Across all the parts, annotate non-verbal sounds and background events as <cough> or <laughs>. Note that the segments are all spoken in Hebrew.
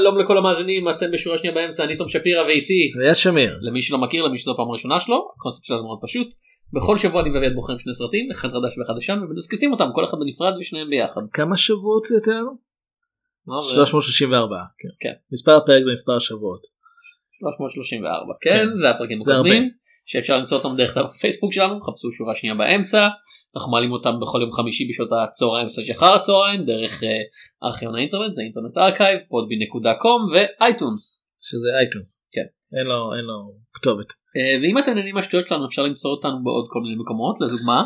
שלום לכל המאזינים אתם בשורה שנייה באמצע אני תום שפירא ואיתי ליד שמיר. למי שלא מכיר למי שזו פעם ראשונה שלו הקונספט שלנו מאוד פשוט בכל שבוע אני מביא את בוחרים שני סרטים אחד חדש ואחד ישן ומדסקסים אותם כל אחד בנפרד ושניהם ביחד. כמה שבועות זה יותר? מה זה? 334. כן. כן. מספר הפרק זה מספר השבועות. 334 כן זה הפרקים הקודמים. שאפשר למצוא אותם דרך הפייסבוק שלנו חפשו שורה שנייה באמצע אנחנו מעלים אותם בכל יום חמישי בשעות הצהריים סלש אחר הצהריים דרך אה, ארכיון האינטרנט זה Internet Archive podbean.com ו iTunes. שזה iTunes. כן. אין לו אין לו כתובת. אה, ואם אתם נהנים מהשטויות שלנו אפשר למצוא אותנו בעוד כל מיני מקומות לדוגמה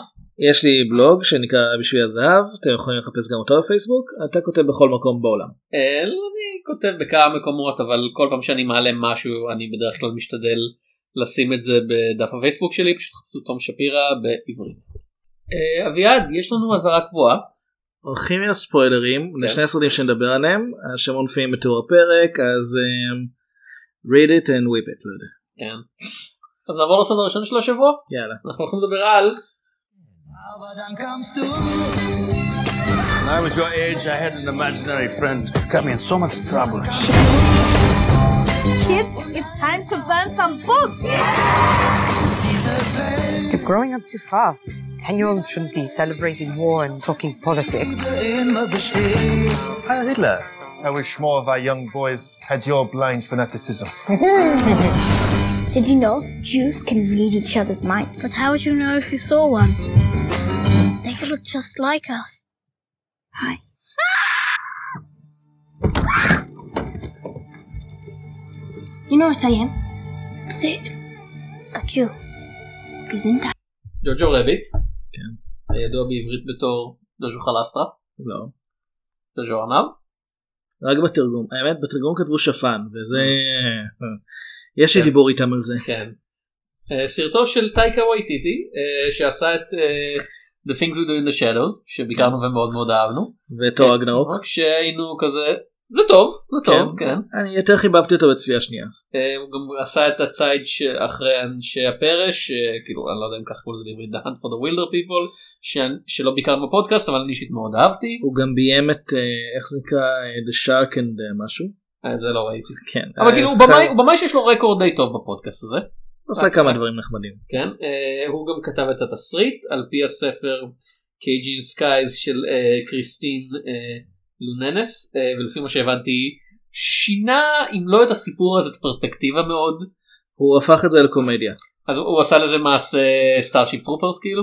יש לי בלוג שנקרא בשביל הזהב אתם יכולים לחפש גם אותו בפייסבוק אתה כותב בכל מקום בעולם. אה, אני כותב בכמה מקומות אבל כל פעם שאני מעלה משהו אני בדרך כלל משתדל לשים את זה בדף הפייסבוק שלי פשוט חפשו תום שפירא בעברית. אה, אביעד יש לנו אזהרה קבועה הולכים להיות ספוילרים לשני הסרטים שנדבר עליהם השמות מופיעים בתיאור הפרק אז um, read it and whip it לא יודע. כן. אז נעבור לסדר הראשון של השבוע יאללה. אנחנו הולכים לדבר על When I was your age, I had an imaginary friend. Got me in so much trouble. Kids, it's time to burn some books. You're growing up too fast. Ten year olds shouldn't be celebrating war and talking politics. Heil Hitler. I wish more of our young boys had your blind fanaticism. <laughs> Did you know Jews can read each other's minds? But how would you know if you saw one? They could look just like us. Hi. You know what I am? Say. A Jew. Gesundheit. ג'וג'ו רביט. כן. הידוע בעברית בתור ג'וג'ו חלסטרה. לא. ג'וג'ו ארנב. רק בתרגום האמת בתרגום כתבו שפן וזה יש לי כן. דיבור איתם על זה. כן. אה, סרטו של טייקה וייטיטי אה, שעשה את אה, The Things We Do in the Shadows שביקרנו ומאוד מאוד אהבנו. ותור אגנאוק. רק שהיינו כזה זה טוב זה טוב כן. אני יותר חיבבתי אותו בצפייה שנייה. אה, הוא גם עשה את הצייד שאחרי אנשי הפרש אה, כאילו אני לא יודע אם ככה קוראים לזה בעברית The Hunt for the Wilder People ש- שלא ביקרנו בפודקאסט אבל אני אישית מאוד אהבתי הוא גם ביים את אה, איך זה נקרא The Shark and משהו. זה לא ראיתי כן. אבל כאילו הוא במאי- שיש לו רקורד די טוב בפודקאסט הזה עושה כמה דברים נחמדים. כן הוא גם כתב את התסריט על פי הספר Caging Skies של קריסטין לוננס אה, ולפי מה שהבנתי שינה אם לא את הסיפור הזה את הפרספקטיבה מאוד הוא הפך את זה לקומדיה. אז הוא עשה לזה מעשה Starship Troopers כאילו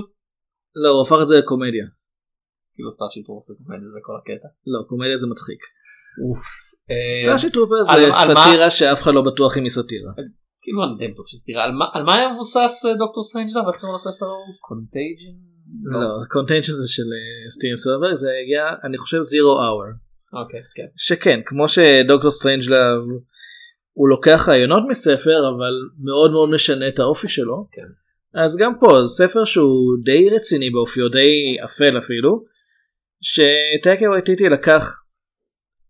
לא הוא הפך את זה לקומדיה. כאילו Starship Troopers זה קומדיה, זה כל הקטע. לא קומדיה זה מצחיק. אה, Starship Trooper על- זה סאטירה שאף אחד לא בטוח אם היא סאטירה. כאילו אני די בטוח שזה תראה על מה- היה מבוסס אה, Doctor Strangelove איך קוראים לספר? Contagion? לא Contagion זה של סטיבן סודרברג זה הגיע אני חושב Zero Hour. אוקיי כן. שכן כמו ש Doctor Strangelove הוא לוקח רעיונות מספר אבל מאוד מאוד משנה את האופי שלו. כן. אז גם פה זה ספר שהוא די רציני באופיו די אפל אפילו. שטייקה וייטיטי לקח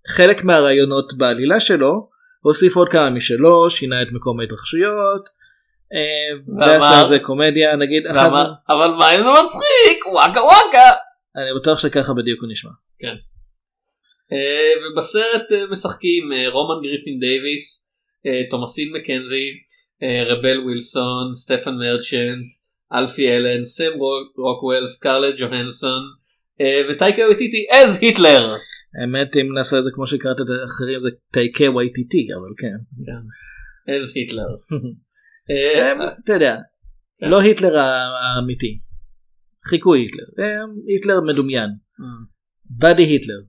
חלק מהרעיונות בעלילה שלו הוסיף עוד כמה משלו שינה את מקום ההתרחשויות. אה, ועשה על זה קומדיה נגיד אבל מה אם זה מצחיק וואקה וואקה. אני בטוח שככה בדיוק הוא נשמע. אה, ובסרט אה, משחקים רומן גריפין דייוויס, תומאסין מקנזי, רבל ווילסון, סטפן מרצ'נט, אלפי אלן, סם רוק- רוקוול, סקרלט ג'והנסון וטייקה וטיטי אז היטלר. האמת אם נעשה את זה כמו שקראת את האחרים זה טייקה וייטיטי אבל כן. אז היטלר. <laughs> אה, הם, אתה יודע לא היטלר האמיתי. חיקוי היטלר. הם, היטלר מדומיין. באדי היטלר.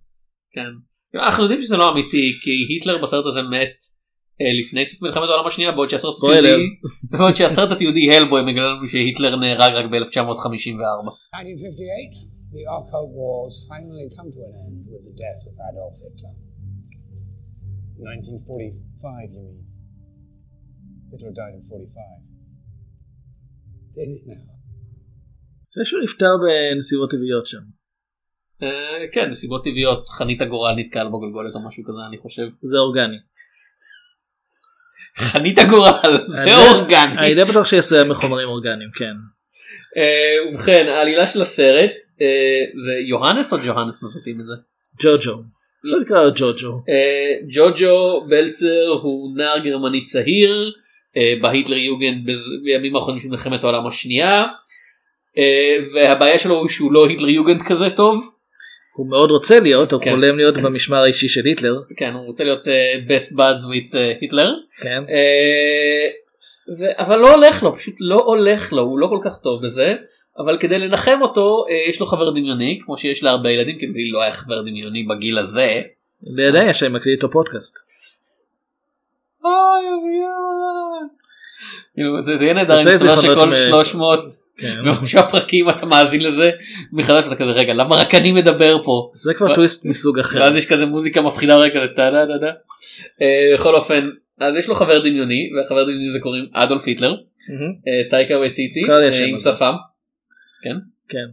כן. אנחנו יודעים שזה לא אמיתי כי היטלר בסרט הזה מת אה, לפני סוף מלחמת העולם השנייה בעוד שהסרט. התיעודי בעוד שהסרט התיעודי הלבוי מגלה לנו שהיטלר נהרג רק ב-1954. 1958, the occult wars finally come to an end with the death of Adolf Hitler. 1945, you mean? Hitler died in 45. Did it now? אני חושב שהוא נפטר בנסיבות טבעיות שם. אה, כן נסיבות טבעיות חנית הגורל נתקל בגולגולת או משהו כזה אני חושב. זה אורגני. חנית הגורל זה אורגני. אני די בטוח שיעשה מחומרים אורגניים כן. אה, ובכן העלילה של הסרט אה, זה יוהנס או ג'והנס מבטאים את זה? ג'וג'ו. אפשר לקרוא לו ג'וג'ו. אה, ג'וג'ו בלצר הוא נער גרמני צעיר אה, בהיטלר יוגנד בימים האחרונים של מלחמת העולם השנייה. אה, והבעיה שלו הוא שהוא לא היטלר יוגנד כזה טוב. הוא מאוד רוצה להיות, הוא כן. חולם להיות במשמר האישי של היטלר. כן הוא רוצה להיות אה, best buds with אה, היטלר. כן. אה, ו- אבל לא הולך לו פשוט לא הולך לו הוא לא כל כך טוב בזה אבל כדי לנחם אותו אה, יש לו חבר דמיוני כמו שיש להרבה ילדים כי לי לא היה חבר דמיוני בגיל הזה. לידי יש להם מקליט איתו פודקאסט. אוי, אוי. כאילו, זה זה יהיה נהדר אם זיכרונות שכל מ- 300 כן. ומשהו הפרקים אתה מאזין לזה מחדש אתה כזה רגע למה רק אני מדבר פה. זה כבר טוויסט מסוג אחר. ואז יש כזה מוזיקה מפחידה רגע. אה, בכל אופן אז יש לו חבר דמיוני והחבר דמיוני זה קוראים אדולף היטלר. אה, טייקה וטיטי אה, עם. שפם. כן.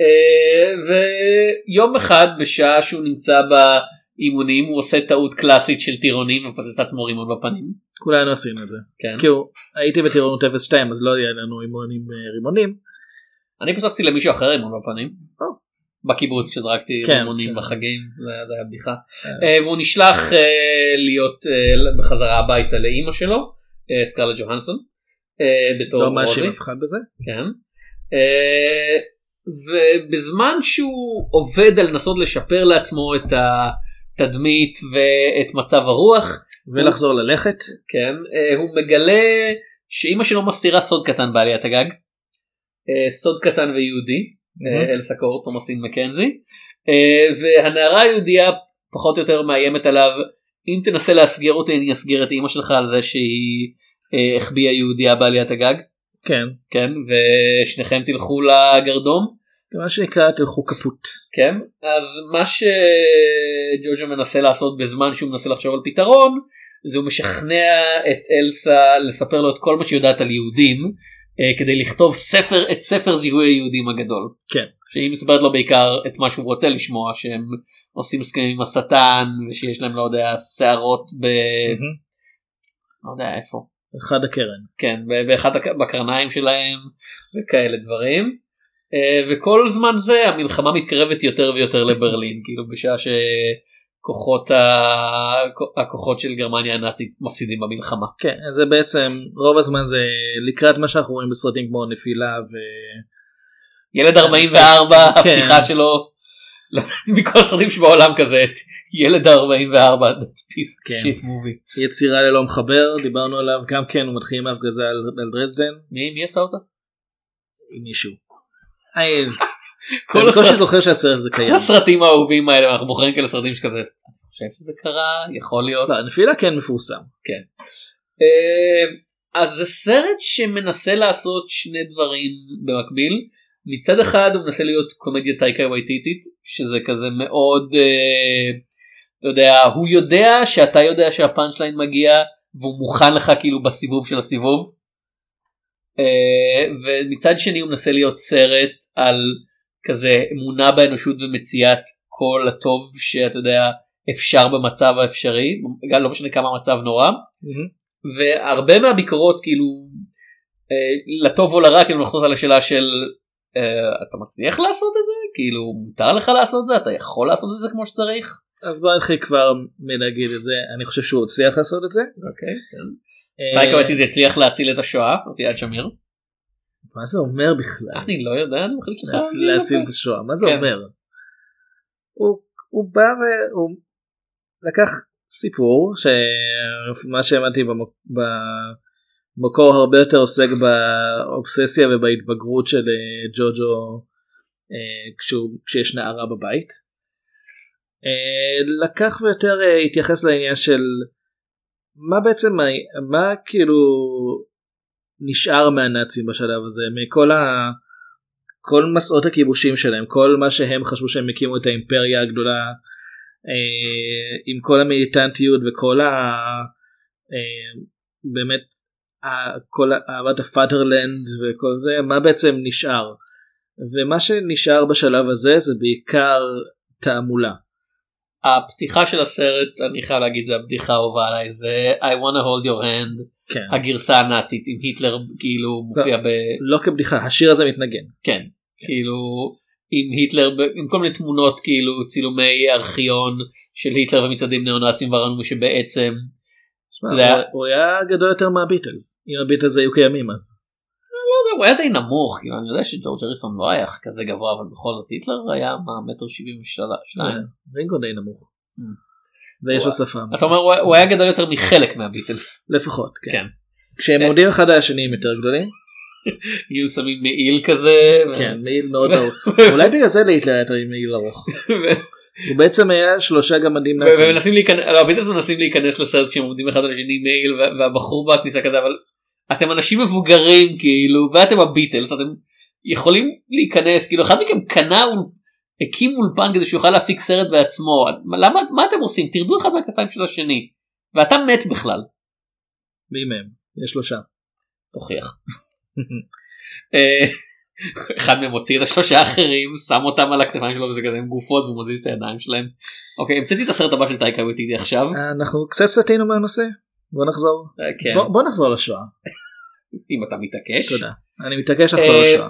אה, ויום אחד בשעה שהוא נמצא באימונים הוא עושה טעות קלאסית של טירונים ומפסס את עצמו רימון בפנים. כולנו עשינו את זה. כן. כאילו הייתי בטירונות 02 אז לא היה לנו אימונים אה, רימונים. אני פססתי למישהו אחר רימון בפנים. בקיבוץ כשזרקתי כן, רימונים כן. בחגים זה היה- בדיחה. אה. אה, והוא נשלח אה, להיות בחזרה הביתה לאימא שלו סקרלט ג'והנסון. בתור לא מאשים. אף אחד בזה. כן. ובזמן שהוא עובד על לנסות לשפר לעצמו את התדמית ואת מצב הרוח ולחזור ללכת. כן אה, הוא מגלה שאימא שלו מסתירה סוד קטן בעליית הגג. אה, סוד קטן ויהודי אה, אלסה קור תומאסין מקנזי והנערה היהודייה פחות או יותר מאיימת עליו אם תנסה להסגר אותי אני אסגר את אימא שלך על זה שהיא אה, החביאה יהודייה בעליית הגג. כן. כן ושניכם תלכו לגרדום מה שנקרא תלכו כפות. כן אז מה שג'וג'ו מנסה לעשות בזמן שהוא מנסה לחשוב על פתרון זה הוא משכנע את אלסה לספר לו את כל מה שהיא יודעת על יהודים אה, כדי לכתוב ספר את ספר זיהוי היהודים הגדול. כן. שהיא מספרת לו בעיקר את מה שהוא רוצה לשמוע שהם עושים הסכמים עם השטן ושיש להם לא יודע שערות ב... לא יודע איפה. אחד הקרן. כן, באחד הק- בקרניים שלהם וכאלה דברים. אה, וכל זמן זה המלחמה מתקרבת יותר ויותר לברלין, כאילו בשעה שכוחות ה... הכוחות של גרמניה הנאצית מפסידים במלחמה. כן זה בעצם רוב הזמן זה לקראת מה שאנחנו רואים בסרטים כמו נפילה ו... ילד 44, כן. הפתיחה שלו, לא <laughs> מכל הסרטים שבעולם כזה, את ילד 44, that piece of כן. shit movie. יצירה ללא מחבר דיברנו עליו גם כן הוא מתחיל עם ההפגזה על, על דרזדן מי מי עשה אותה? מישהו. כל הסרט- זוכר שהסרט הזה כל קיים. הסרטים האהובים האלה, אנחנו בוחרים כאלה סרטים שכזה, אני חושב שזה קרה, יכול להיות. לא, נפילה כן מפורסם. אה, אז זה סרט שמנסה לעשות שני דברים במקביל. מצד אחד הוא מנסה להיות קומדיה טייקה וייטיטית שזה כזה מאוד אה, אתה יודע הוא יודע שאתה יודע שהפאנצ' ליין מגיע והוא מוכן לך כאילו בסיבוב של הסיבוב. אה, ומצד שני הוא מנסה להיות סרט על כזה אמונה באנושות ומציאת כל הטוב שאתה יודע אפשר במצב האפשרי גם לא משנה כמה המצב נורא. והרבה מהביקורות כאילו אה, לטוב או לרע כאילו נוחתות על השאלה של אה, אתה מצליח לעשות את זה כאילו מותר לך לעשות את זה אתה יכול לעשות את זה כמו שצריך. אז בוא נתחיל כבר מלהגיד את זה אני חושב שהוא הצליח לעשות את זה. אוקיי. אה, טייקה וייטיטי הצליח להציל את השואה אביעד שמיר. מה זה אומר בכלל? אני לא יודע אני מחליט לך להציל- להציל את השואה מה זה כן. אומר? הוא בא והוא לקח סיפור שמה שהבנתי במק- במקור הרבה יותר עוסק באובססיה ובהתבגרות של אה, ג'וג'ו אה, כשיש נערה בבית. אה, לקח ויותר אה, התייחס לעניין של מה בעצם ה- מה כאילו נשאר מהנאצים בשלב הזה מכל ה... כל מסעות הכיבושים שלהם כל מה שהם חשבו שהם הקימו את האימפריה הגדולה אה, עם כל המיליטנטיות וכל ה... אה, באמת ה- כל אהבת ה Vaterland וכל זה מה בעצם נשאר ומה שנשאר בשלב הזה זה בעיקר תעמולה. הפתיחה של הסרט אני חייב להגיד זה הבדיחה האהובה עליי זה I wanna hold your hand כן. הגרסה הנאצית עם היטלר כאילו מופיע ב... לא כבדיחה השיר הזה מתנגן. כן כאילו עם היטלר עם כל מיני תמונות כאילו צילומי ארכיון של היטלר ומצעדים ניאו-נאצים וראינו שבעצם הוא היה גדול יותר מהביטלס אם הביטלס היו קיימים אז. הוא היה די נמוך כאילו אני יודע שג'ורג' אריסון לא היה כזה גבוה אבל בכל זאת היטלר היה מה מטר שבעים ושתיים. רינגו די נמוך. Mm. ויש לו שפה. אתה אומר הוא- היה גדול יותר מחלק מהביטלס. לפחות כן. כן. כשהם. עומדים אחד על השני הם יותר גדולים. יהיו שמים מעיל כזה. כן מעיל מאוד ארוך. אולי בגלל זה להיטלר היה מעיל ארוך. <laughs> הוא בעצם היה שלושה גמדים נאצים. ומנסים להיכנס, לא, הביטלס מנסים להיכנס לסרט כשהם עומדים אחד על השני מייל וה- והבחור בכניסה כזה אבל אתם אנשים מבוגרים כאילו ואתם הביטלס אתם יכולים להיכנס כאילו אחד מכם קנה הקים אולפן כדי שהוא יוכל להפיק סרט בעצמו מה- למה מה אתם עושים תרדו אחד מהכתפיים של השני ואתה מת בכלל מי מהם? יש שלושה. תוכיח. אה, אחד מהם הוציא את השלושה האחרים שם אותם על הכתפיים שלו וזה כזה עם גופות והוא מזיז את הידיים שלהם. אוקיי המצאתי את הסרט הבא של טייקה וטיטי עכשיו. אנחנו קצת סטינו מהנושא. בוא נחזור. אה, כן בוא- בוא נחזור לשואה. אם אתה מתעקש. תודה. אני מתעקש לחזור אה, לשואה.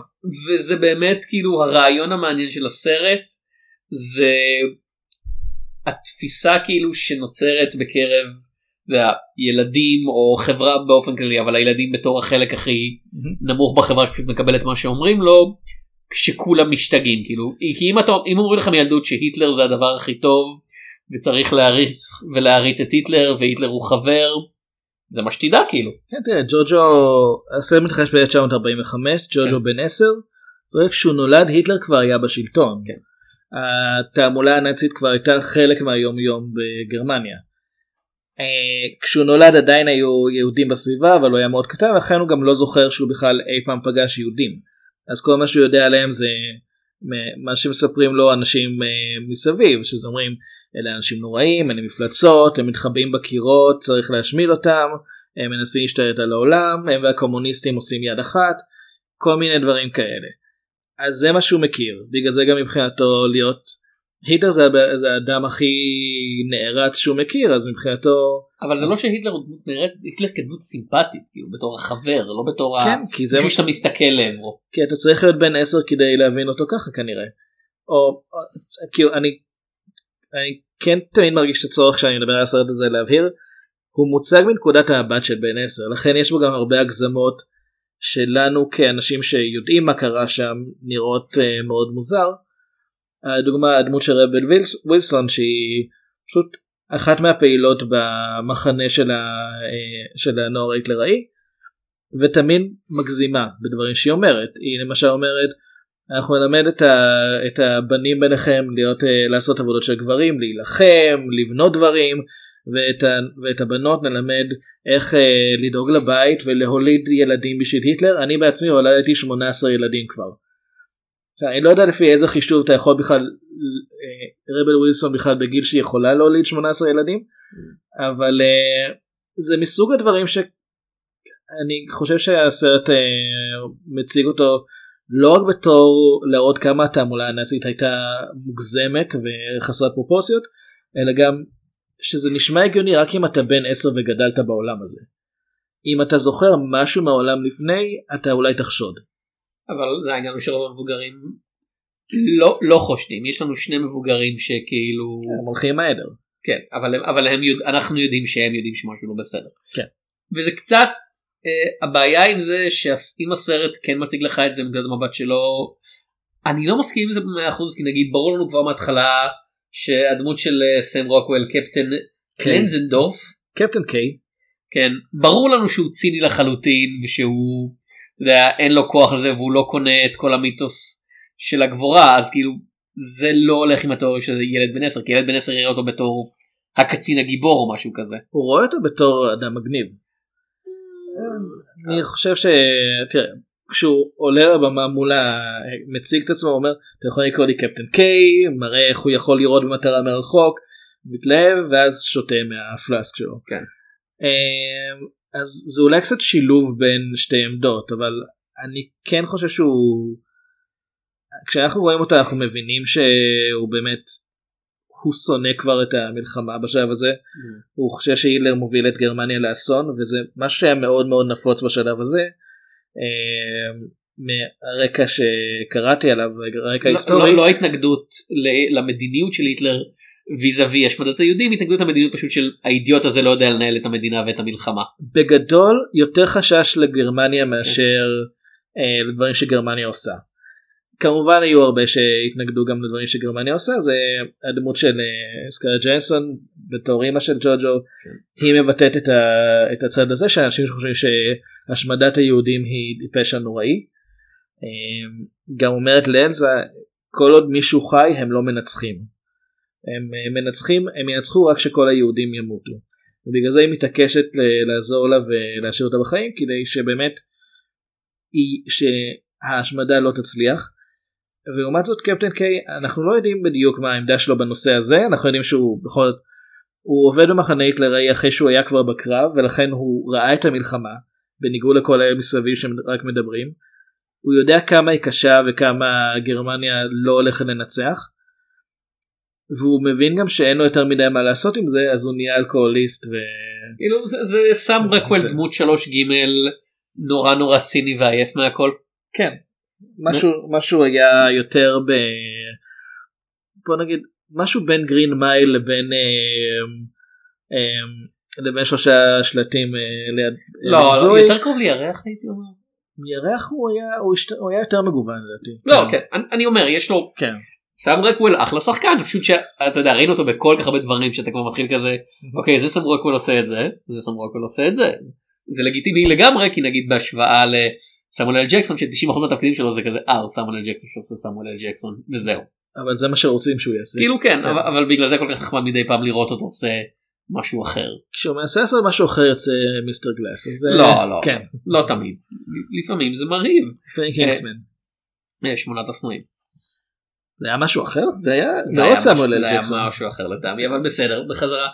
וזה באמת כאילו הרעיון המעניין של הסרט זה התפיסה כאילו שנוצרת בקרב אתה יודע, ילדים או חברה באופן כללי אבל הילדים בתור החלק הכי נמוך בחברה שפשוט מקבל את מה שאומרים לו כשכולם משתגעים כאילו כי אם אתה אם אומרים לך מילדות שהיטלר זה הדבר הכי טוב וצריך להריץ ולהריץ את היטלר והיטלר הוא חבר זה מה שתדע כאילו כן, תראה, ג'וג'ו, הסרט מתרחש ב-1945, ג'וג'ו בן 10, זאת כשהוא נולד היטלר כבר היה בשלטון. כן. התעמולה הנאצית כבר הייתה חלק מהיום יום בגרמניה. אה, כשהוא נולד עדיין היו יהודים בסביבה אבל הוא היה מאוד קטן לכן הוא גם לא זוכר שהוא בכלל אי פעם פגש יהודים. אז כל מה שהוא יודע עליהם זה מה שמספרים לו אנשים אה, מסביב שזה אומרים אלה אנשים נוראים, אלה מפלצות, הם מתחבאים בקירות, צריך להשמיד אותם, הם מנסים להשתלט על העולם, הם והקומוניסטים עושים יד אחת, כל מיני דברים כאלה. אז זה מה שהוא מכיר, בגלל זה גם מבחינתו להיות, היטלר זה, זה האדם הכי נערץ שהוא מכיר, אז מבחינתו, אבל זה לא שהיטלר הוא דמות נערצת, היטלר כדמות סימפטית, כאילו בתור החבר, לא בתור כן, כי זה מה שאתה מסתכל לעברו. כי אתה צריך להיות בן 10 כדי להבין אותו ככה כנראה. או, או כאילו אני, אני כן תמיד מרגיש את הצורך כשאני מדבר על הסרט הזה להבהיר, הוא מוצג מנקודת המבט של בן 10 לכן יש בו גם הרבה הגזמות שלנו כאנשים שיודעים מה קרה שם נראות uh, מאוד מוזר. הדוגמה הדמות של רבל וילס, ווילסון שהיא פשוט אחת מהפעילות במחנה של, ה, uh, של הנוער ההיטלראי ותמיד מגזימה בדברים שהיא אומרת היא למשל אומרת אנחנו נלמד את, ה, את הבנים ביניכם להיות uh, לעשות עבודות של גברים להילחם לבנות דברים ואת, ה, ואת הבנות נלמד איך uh, לדאוג לבית ולהוליד ילדים בשביל היטלר אני בעצמי הולדתי 18 ילדים כבר. אני לא יודע לפי איזה חישוב אתה יכול בכלל uh, רבל ווילסון בכלל בגיל שהיא יכולה להוליד 18 ילדים אבל uh, זה מסוג הדברים ש... אני חושב שהסרט אה, מציג אותו לא רק בתור להראות כמה התעמולה הנאצית הייתה מוגזמת וחסרת פרופורציות אלא גם שזה נשמע הגיוני רק אם אתה בן 10 וגדלת בעולם הזה. אם אתה זוכר משהו מהעולם לפני אתה אולי תחשוד. אבל זה העניין שרוב המבוגרים לא, לא חושדים, יש לנו שני מבוגרים שכאילו, הם הולכים העדר. כן, אבל, אבל הם יודע, אנחנו יודעים שהם יודעים שמשהו לא בסדר. כן. וזה קצת, הבעיה עם זה שאם הסרט כן מציג לך את זה מנקודת המבט שלו, אני לא מסכים עם זה במאה אחוז כי נגיד ברור לנו כבר מההתחלה שהדמות של אה, סם רוקוול קפטן קלנזנדורף קפטן קיי כן ברור לנו שהוא ציני לחלוטין ושהוא אתה יודע, אין לו כוח לזה והוא לא קונה את כל המיתוס של הגבורה אז כאילו זה לא הולך עם התיאוריה של ילד בן 10 כי ילד בן 10 יראה אותו בתור הקצין הגיבור או משהו כזה. הוא רואה אותו בתור אדם מגניב. אני חושב ש... תראה, כשהוא עולה לבמה מול ה... מציג את עצמו הוא אומר אתה יכול לקרוא לי קפטן קיי מראה איך הוא יכול לראות במטרה מרחוק מתלהב ואז שותה מהפלאסק שלו. כן. אמ, אז זה אולי קצת שילוב בין שתי עמדות אבל אני כן חושב שהוא כשאנחנו רואים אותו אנחנו מבינים שהוא באמת הוא שונא כבר את המלחמה בשלב הזה הוא חושב שהילר מוביל את גרמניה לאסון וזה משהו שהיה מאוד מאוד נפוץ בשלב הזה. אמ, מהרקע שקראתי עליו, הרקע לא- ההיסטורי, לא, לא ההתנגדות ל- למדיניות של היטלר ויזה וי השמדת היהודים התנגדות למדיניות פשוט של האידיוט הזה לא יודע לנהל את המדינה ואת המלחמה. בגדול יותר חשש לגרמניה מאשר אה, לדברים שגרמניה עושה. כמובן היו הרבה שהתנגדו גם לדברים שגרמניה עושה זה הדמות של אה, סקארט ג'יינסון בתור אימא של ג'וג'ו היא מבטאת את, ה, את הצד הזה שאנשים שחושבים שהשמדת היהודים היא פשע נוראי. אה, גם אומרת לאלזה כל עוד מישהו חי הם לא מנצחים. הם אה, מנצחים הם ינצחו רק כשכל היהודים ימותו. ובגלל זה היא מתעקשת לעזור לה ולהשאיר אותה בחיים כדי שבאמת היא, שההשמדה לא תצליח. ולעומת זאת קפטן קיי אנחנו לא יודעים בדיוק מה העמדה שלו בנושא הזה אנחנו יודעים שהוא בכל זאת הוא עובד במחנה היטלראי אחרי שהוא היה כבר בקרב ולכן הוא ראה את המלחמה בניגוד לכל אלה מסביב שרק מדברים. הוא יודע כמה היא קשה וכמה גרמניה לא הולכת לנצח. והוא מבין גם שאין לו יותר מדי מה לעשות עם זה אז הוא נהיה אלכוהוליסט ו... כאילו זה, זה סם רקוול זה- דמות 3 ג' נורא נורא ציני ועייף מהכל. כן. משהו משהו היה יותר ב... בוא נגיד משהו בין גרין מייל לבין אה, אה, לבין שלושה שלטים אה, ליד לא, לא. יותר קרוב לירח הייתי אומר. ירח הוא היה הוא, היה יותר מגוון לדעתי. לא כן אני, אני אומר יש לו כן. סם רקוול אחלה שחקן פשוט שאתה יודע ראינו אותו בכל כך הרבה דברים שאתה כבר מתחיל כזה אוקיי זה סם רקוול עושה את זה זה סם רקוול עושה את זה זה לגיטימי לגמרי כי נגיד בהשוואה לסמואל אל ג'קסון ש-90% מהתפקידים שלו זה כזה אה סמואל אל ג'קסון שעושה סמואל אל ג'קסון וזהו אבל זה מה שרוצים שהוא יעשה. כאילו כן אבל, אבל בגלל זה כל כך נחמד מדי פעם לראות אותו עושה משהו אחר כשהוא מנסה לעשות משהו אחר יוצא מיסטר גלאס. אז, אה, לא לא כן. לא תמיד לפעמים זה מרהיב קינגסמן. אה, שמונת השנואים. זה היה משהו אחר? זה היה זה לא סמואל אל זה היה ג'קסון. משהו אחר לטעמי אבל בסדר בחזרה.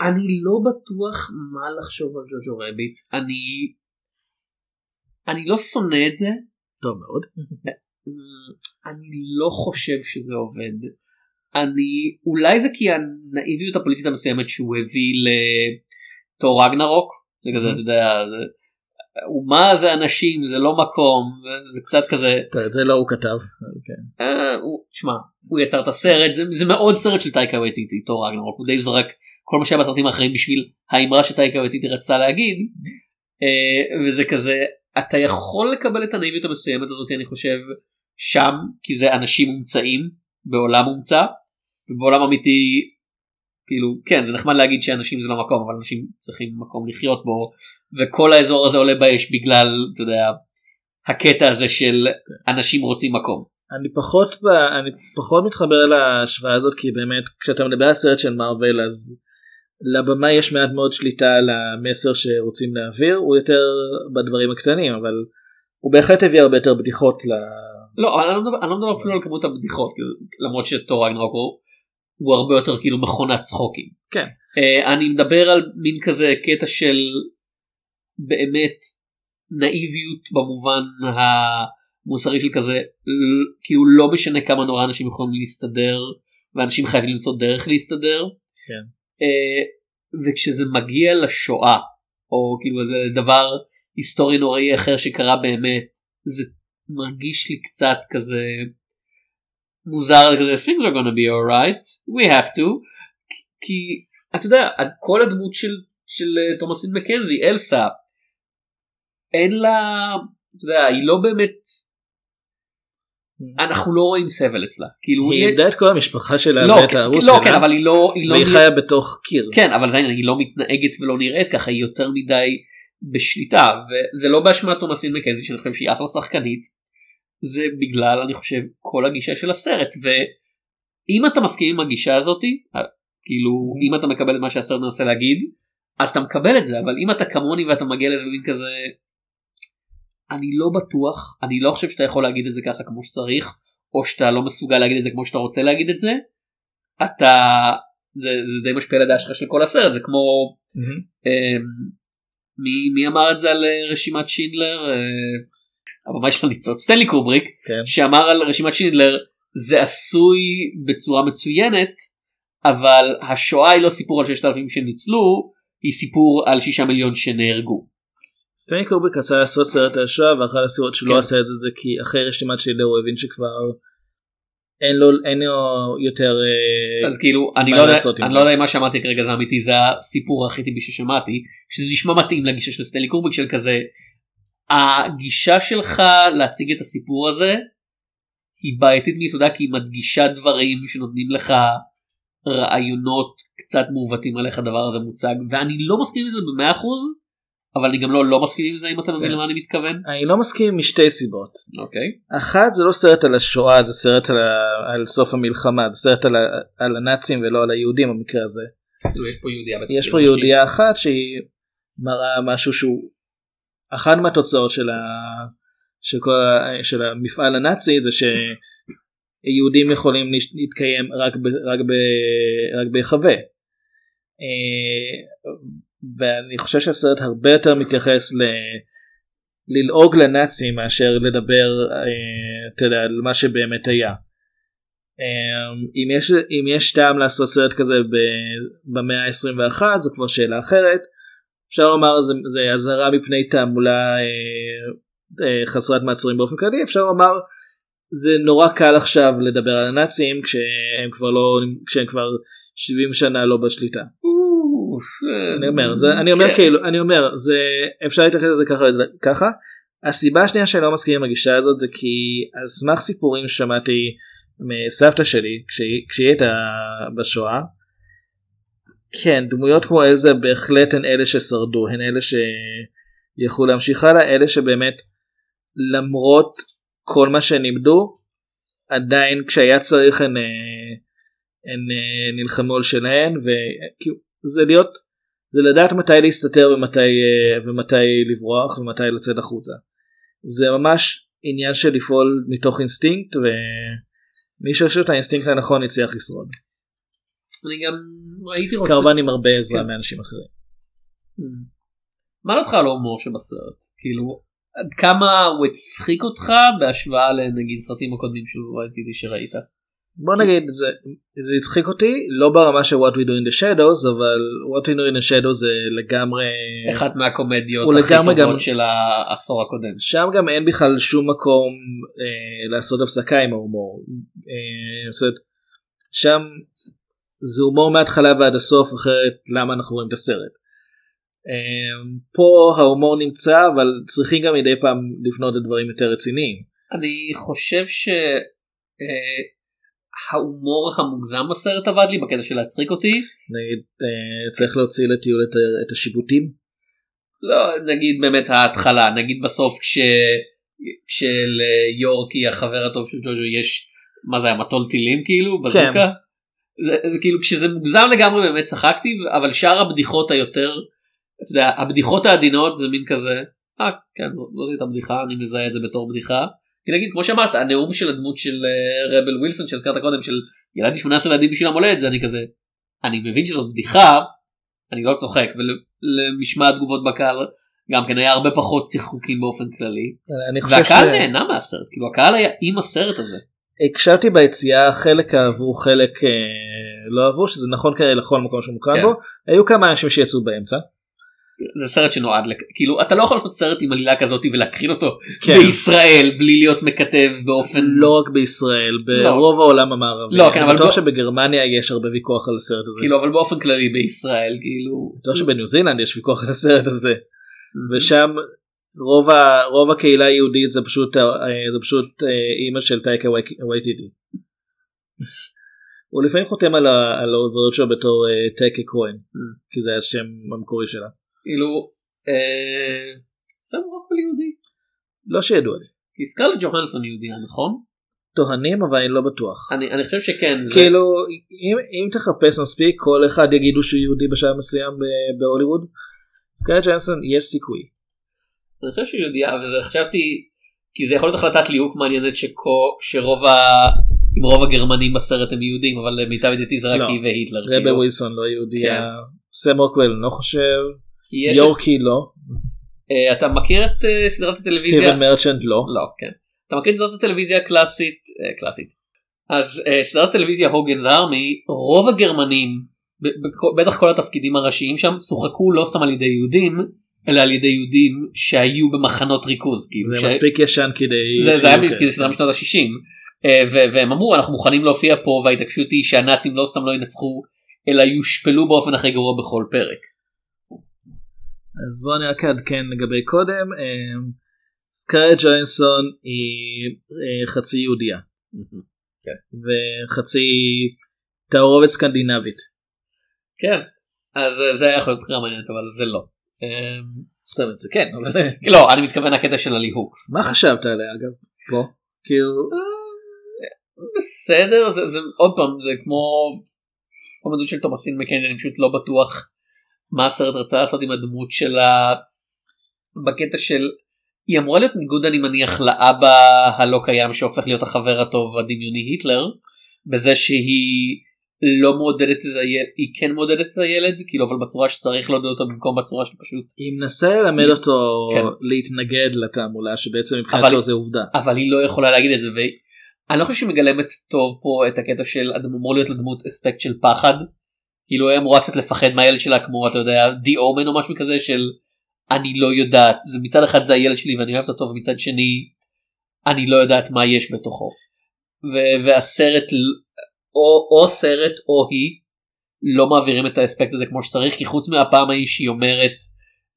אני לא בטוח מה לחשוב על ג'וג'ו רביט אני אני לא שונא את זה טוב מאוד. <laughs> אני לא חושב שזה עובד. אני אולי זה כי הנאיביות הפוליטית המסוימת שהוא הביא לתור רגנרוק זה כזה אתה יודע זה- אומה זה אנשים זה לא מקום זה קצת כזה את זה לא הוא כתב. כן. אה, תשמע, הוא יצר את הסרט, זה, זה מאוד סרט של טייקה וטיטי, תור רגנרוק, הוא די זרק כל מה שהיה בסרטים האחרים בשביל האמרה שטייקה וטיטי רצה להגיד, אה, וזה כזה, אתה יכול לקבל את הנאיביות המסוימת הזאת, אני חושב, שם, כי זה אנשים מומצאים, בעולם מומצא, ובעולם אמיתי, כאילו, כן, זה נחמד להגיד שאנשים זה לא מקום, אבל אנשים צריכים מקום לחיות בו, וכל האזור הזה עולה באש בגלל, אתה יודע, הקטע הזה של אנשים רוצים מקום. אני פחות. אני פחות מתחבר להשוואה הזאת כי באמת כשאתה מדבר על סרט של מארוול אז לבמה יש מעט מאוד שליטה על המסר שרוצים להעביר הוא יותר בדברים הקטנים אבל הוא בהחלט הביא הרבה יותר בדיחות ל... לא, אבל אני לא מדבר, אני לא מדבר אפילו על כמות הבדיחות, למרות שתור רגנרוק הוא, הוא הרבה יותר כאילו מכונת צחוקים. כן. Uh, אני מדבר על מין כזה קטע של באמת נאיביות במובן המוסרי של כזה, כאילו לא משנה כמה נורא אנשים יכולים להסתדר, ואנשים חייבים למצוא דרך להסתדר. כן. Uh, וכשזה מגיע לשואה, או כאילו זה דבר היסטורי נוראי אחר שקרה באמת, זה מרגיש לי קצת כזה מוזר כזה things are gonna be alright we have to. כי- כי אתה יודע כל הדמות של של אה, תומאסין מקנזי אלסה אין לה אתה יודע היא לא באמת אנחנו לא רואים סבל אצלה. כאילו היא איבדה את כל המשפחה שלה לא, ואת כן, הארוס לא, שלה כן, אבל היא לא, היא לא והיא נראית- חיה בתוך קיר. כן אבל זה היא לא מתנהגת ולא נראית ככה היא יותר מדי בשליטה וזה לא באשמת תומאסין מקנזי שאני חושב שהיא אחלה שחקנית. זה בגלל אני חושב כל הגישה של הסרט ואם אתה מסכים עם הגישה הזאתי כאילו אם אתה מקבל את מה שהסרט מנסה להגיד אז אתה מקבל את זה אבל אם אתה כמוני ואתה מגיע לזה מין כזה אני לא בטוח אני לא חושב שאתה יכול להגיד את זה ככה כמו שצריך או שאתה לא מסוגל להגיד את זה כמו שאתה רוצה להגיד את זה אתה זה, זה די משפיע על הדעה שלך של כל הסרט זה כמו מהמם. אמ, מי, מי אמר את זה על אה, רשימת שינדלר אה, הבמאי של הניצוץ סטנלי קובריק כן. שאמר על רשימת שינדלר זה עשוי בצורה מצוינת אבל השואה היא לא סיפור על 6,000 שניצלו היא סיפור על 6 מיליון שנהרגו. סטנלי קורביק רצה לעשות סרט על השואה ואחת הסיבות שהוא כן. לא עשה את זה זה כי אחרי רשימת שילר הוא הבין שכבר אין לו אין לו יותר אה, אז כאילו אני לא יודע אני? לא יודע אם מה שאמרתי כרגע זה אמיתי זה הסיפור הכי טבעי ששמעתי שזה נשמע מתאים לגישה של סטנלי קורביק של כזה הגישה שלך להציג את הסיפור הזה היא בעייתית מיסודה כי היא מדגישה דברים שנותנים לך רעיונות קצת מעוותים על איך הדבר הזה מוצג ואני לא מסכים עם זה במאה אחוז אבל אני גם לא לא מסכים עם זה אם אתה מבין כן. למה אני מתכוון. אני לא מסכים משתי סיבות אוקיי. אחת זה לא סרט על השואה זה סרט על, ה, על סוף המלחמה זה סרט על, ה, על הנאצים ולא על היהודים במקרה הזה כאילו, יש פה יהודייה. בתפקיד יש פה ראשי. יהודייה אחת שהיא מראה משהו שהוא אחת מהתוצאות של, ה, של, כל, ה- של המפעל הנאצי זה שיהודים יכולים להתקיים רק, ב, רק, ב, רק בהיחווה. ואני חושב שהסרט הרבה יותר מתייחס ל... ללעוג לנאצים מאשר לדבר אה, אתה יודע, על מה שבאמת היה. אה, אם יש, אם יש טעם לעשות סרט כזה במאה ה-21 זו כבר שאלה אחרת. אפשר לומר זה, זה אזהרה מפני תעמולה אה, אה, חסרת מעצורים באופן כללי אפשר לומר זה נורא קל עכשיו לדבר על הנאצים כשהם כבר לא כשהם כבר 70 שנה לא בשליטה. אוף, אני אומר זה אני אומר כן. כאילו אני אומר זה אפשר להתייחס לזה ככה ככה הסיבה השנייה שאני לא מסכים עם הגישה הזאת זה כי על סמך סיפורים ששמעתי מסבתא שלי כשהיא הייתה בשואה. כן דמויות כמו אלזה בהחלט הן אלה ששרדו הן אלה שיכולו להמשיך הלאה אלה שבאמת למרות כל מה שהן איבדו עדיין כשהיה צריך הן, אה, הן אה, נלחמו על שלהן וזה להיות זה לדעת מתי להסתתר ומתי, אה, ומתי לברוח ומתי לצאת החוצה. זה ממש עניין של לפעול מתוך אינסטינקט ומי שיש לו את האינסטינקט הנכון יצליח לשרוד. אני גם הייתי רוצה. כמובן עם הרבה עזרה כן. מאנשים אחרים. מה לדעתך על ההומור שבסרט? כאילו עד כמה הוא הצחיק אותך בהשוואה לנגיד סרטים הקודמים של וייטיטי שראית? בוא נגיד זה זה הצחיק אותי לא ברמה של what we do in the shadows אבל what we do in the shadows זה לגמרי אחת מהקומדיות הכי טובות גם- של העשור הקודם. שם גם אין בכלל שום מקום אה, לעשות הפסקה עם ההומור. אה, שם זה הומור מההתחלה ועד הסוף אחרת למה אנחנו רואים את הסרט. אה, פה ההומור נמצא אבל צריכים גם מדי פעם לפנות לדברים יותר רציניים. אני חושב שההומור המוגזם בסרט עבד לי בקטע של להצחיק אותי. נגיד אה, צריך להוציא לטיול את, את השיבוטים. לא נגיד באמת ההתחלה נגיד בסוף כש... כשליורקי החבר הטוב של ג'וג'ו יש מה זה היה מטול טילים כאילו בזוקה. זה, זה כאילו כשזה מוגזם לגמרי באמת צחקתי אבל שאר הבדיחות היותר אתה יודע הבדיחות העדינות זה מין כזה אה כן זאת הייתה בדיחה אני מזהה את זה בתור בדיחה. כי נגיד כמו שאמרת הנאום של הדמות של אה, רבל ווילסון שהזכרת קודם של ילדתי 18 ילדים בשביל המולדת זה אני כזה אני מבין שזאת בדיחה אני לא צוחק ולמשמע התגובות בקהל גם כן היה הרבה פחות צחקוקים באופן כללי והקהל ש- נהנה מהסרט כאילו הקהל היה עם הסרט הזה. הקשבתי ביציאה חלק אהבו חלק אה, לא אהבו שזה נכון כנראה לכל מקום שמוקרן כן. בו היו כמה אנשים שיצאו באמצע. זה סרט שנועד לק... כאילו אתה לא יכול לעשות סרט עם עלילה כזאת ולהקרין אותו כן. בישראל בלי להיות מקטב באופן לא רק בישראל ברוב העולם המערבי. לא, כן, אבל בטוח בוא- שבגרמניה יש הרבה ויכוח על הסרט הזה. כאילו אבל באופן כללי בישראל כאילו בטוח שבניו זילנד יש ויכוח על הסרט הזה. ושם רוב, ה, רוב הקהילה היהודית זה פשוט אה, זה פשוט אה, אימא של טייקה וייטיטי. הוא לפעמים חותם על העבודות שלו בתור אה, טייקה כהן כי זה השם המקורי שלה. כאילו אה, זה רק על יהודי לא שידוע לי. כי סקרלט ג'והנסון יהודייה נכון? טוענים אבל אני לא בטוח. אני אני חושב שכן כאילו אם, אם תחפש מספיק כל אחד יגידו שהוא יהודי בשלב מסוים בהוליווד. סקרלט ג'והנסון יש סיכוי. אני חושב שהיא יהודייה וזה חשבתי כי זה יכול להיות החלטת ליהוק מעניינת שכה שרוב ה... אם רוב הגרמנים בסרט הם יהודים אבל למיטב ידיעתי זה רק לא. היא והיטלר. רבל כאילו. ווילסון לא יהודייה. כן. סם רוקוול לא חושב. יורקי לא. אה, אתה מכיר את אה, סדרת הטלוויזיה? סטיבן מרצ'נט לא. לא כן. אתה מכיר את סדרת הטלוויזיה הקלאסית אה, קלאסית. אז סדרת הטלוויזיה הוגנס ארמי רוב הגרמנים בטח כל התפקידים הראשיים שם שוחקו לא סתם על ידי יהודים אלא על ידי יהודים שהיו במחנות ריכוז כאילו זה ש- מספיק ישן כדי... זה, זה היה כאילו כאלה. סדרה משנות ה-60 והם אמרו אנחנו מוכנים להופיע פה וההתעקשות היא שהנאצים לא סתם לא ינצחו אלא יושפלו באופן הכי גרוע בכל פרק. אז בוא אני רק אעדכן לגבי קודם. אה, סקארט ג'וינסון היא אה, חצי יהודייה. כן. וחצי תערובת סקנדינבית. כן. אז אה, זה היה יכול להיות בחירה מעניינת אבל זה לא. אה, זאת אומרת זה כן אבל <laughs> לא אני מתכוון הקטע של הליהוק. מה חשבת עליה אגב? פה? כאילו בסדר זה, עוד פעם זה כמו אומנות של תומאסין מקנזי אני פשוט לא בטוח מה הסרט רצה לעשות עם הדמות שלה בקטע של היא אמורה להיות ניגוד אני מניח לאבא הלא קיים שהופך להיות החבר הטוב הדמיוני היטלר בזה שהיא לא מעודדת את הילד היא כן מעודדת את הילד כאילו אבל בצורה שצריך לעודד אותו במקום בצורה שפשוט היא מנסה ללמד אותו כן. להתנגד לתעמולה שבעצם אבל- מבחינתו זה עובדה. אבל היא לא יכולה להגיד את זה ואני לא חושב שהיא מגלמת טוב פה את הקטע של אמור להיות לדמות אספקט של פחד. כאילו היא אמורה קצת לפחד מהילד שלה כמו אתה יודע די אומן או משהו כזה של אני לא יודעת זה מצד אחד זה הילד שלי ואני אוהבת אותו ומצד שני אני לא יודעת מה יש בתוכו. ו- והסרט או, או סרט או היא לא מעבירים את האספקט הזה כמו שצריך כי חוץ מהפעם ההיא שהיא אומרת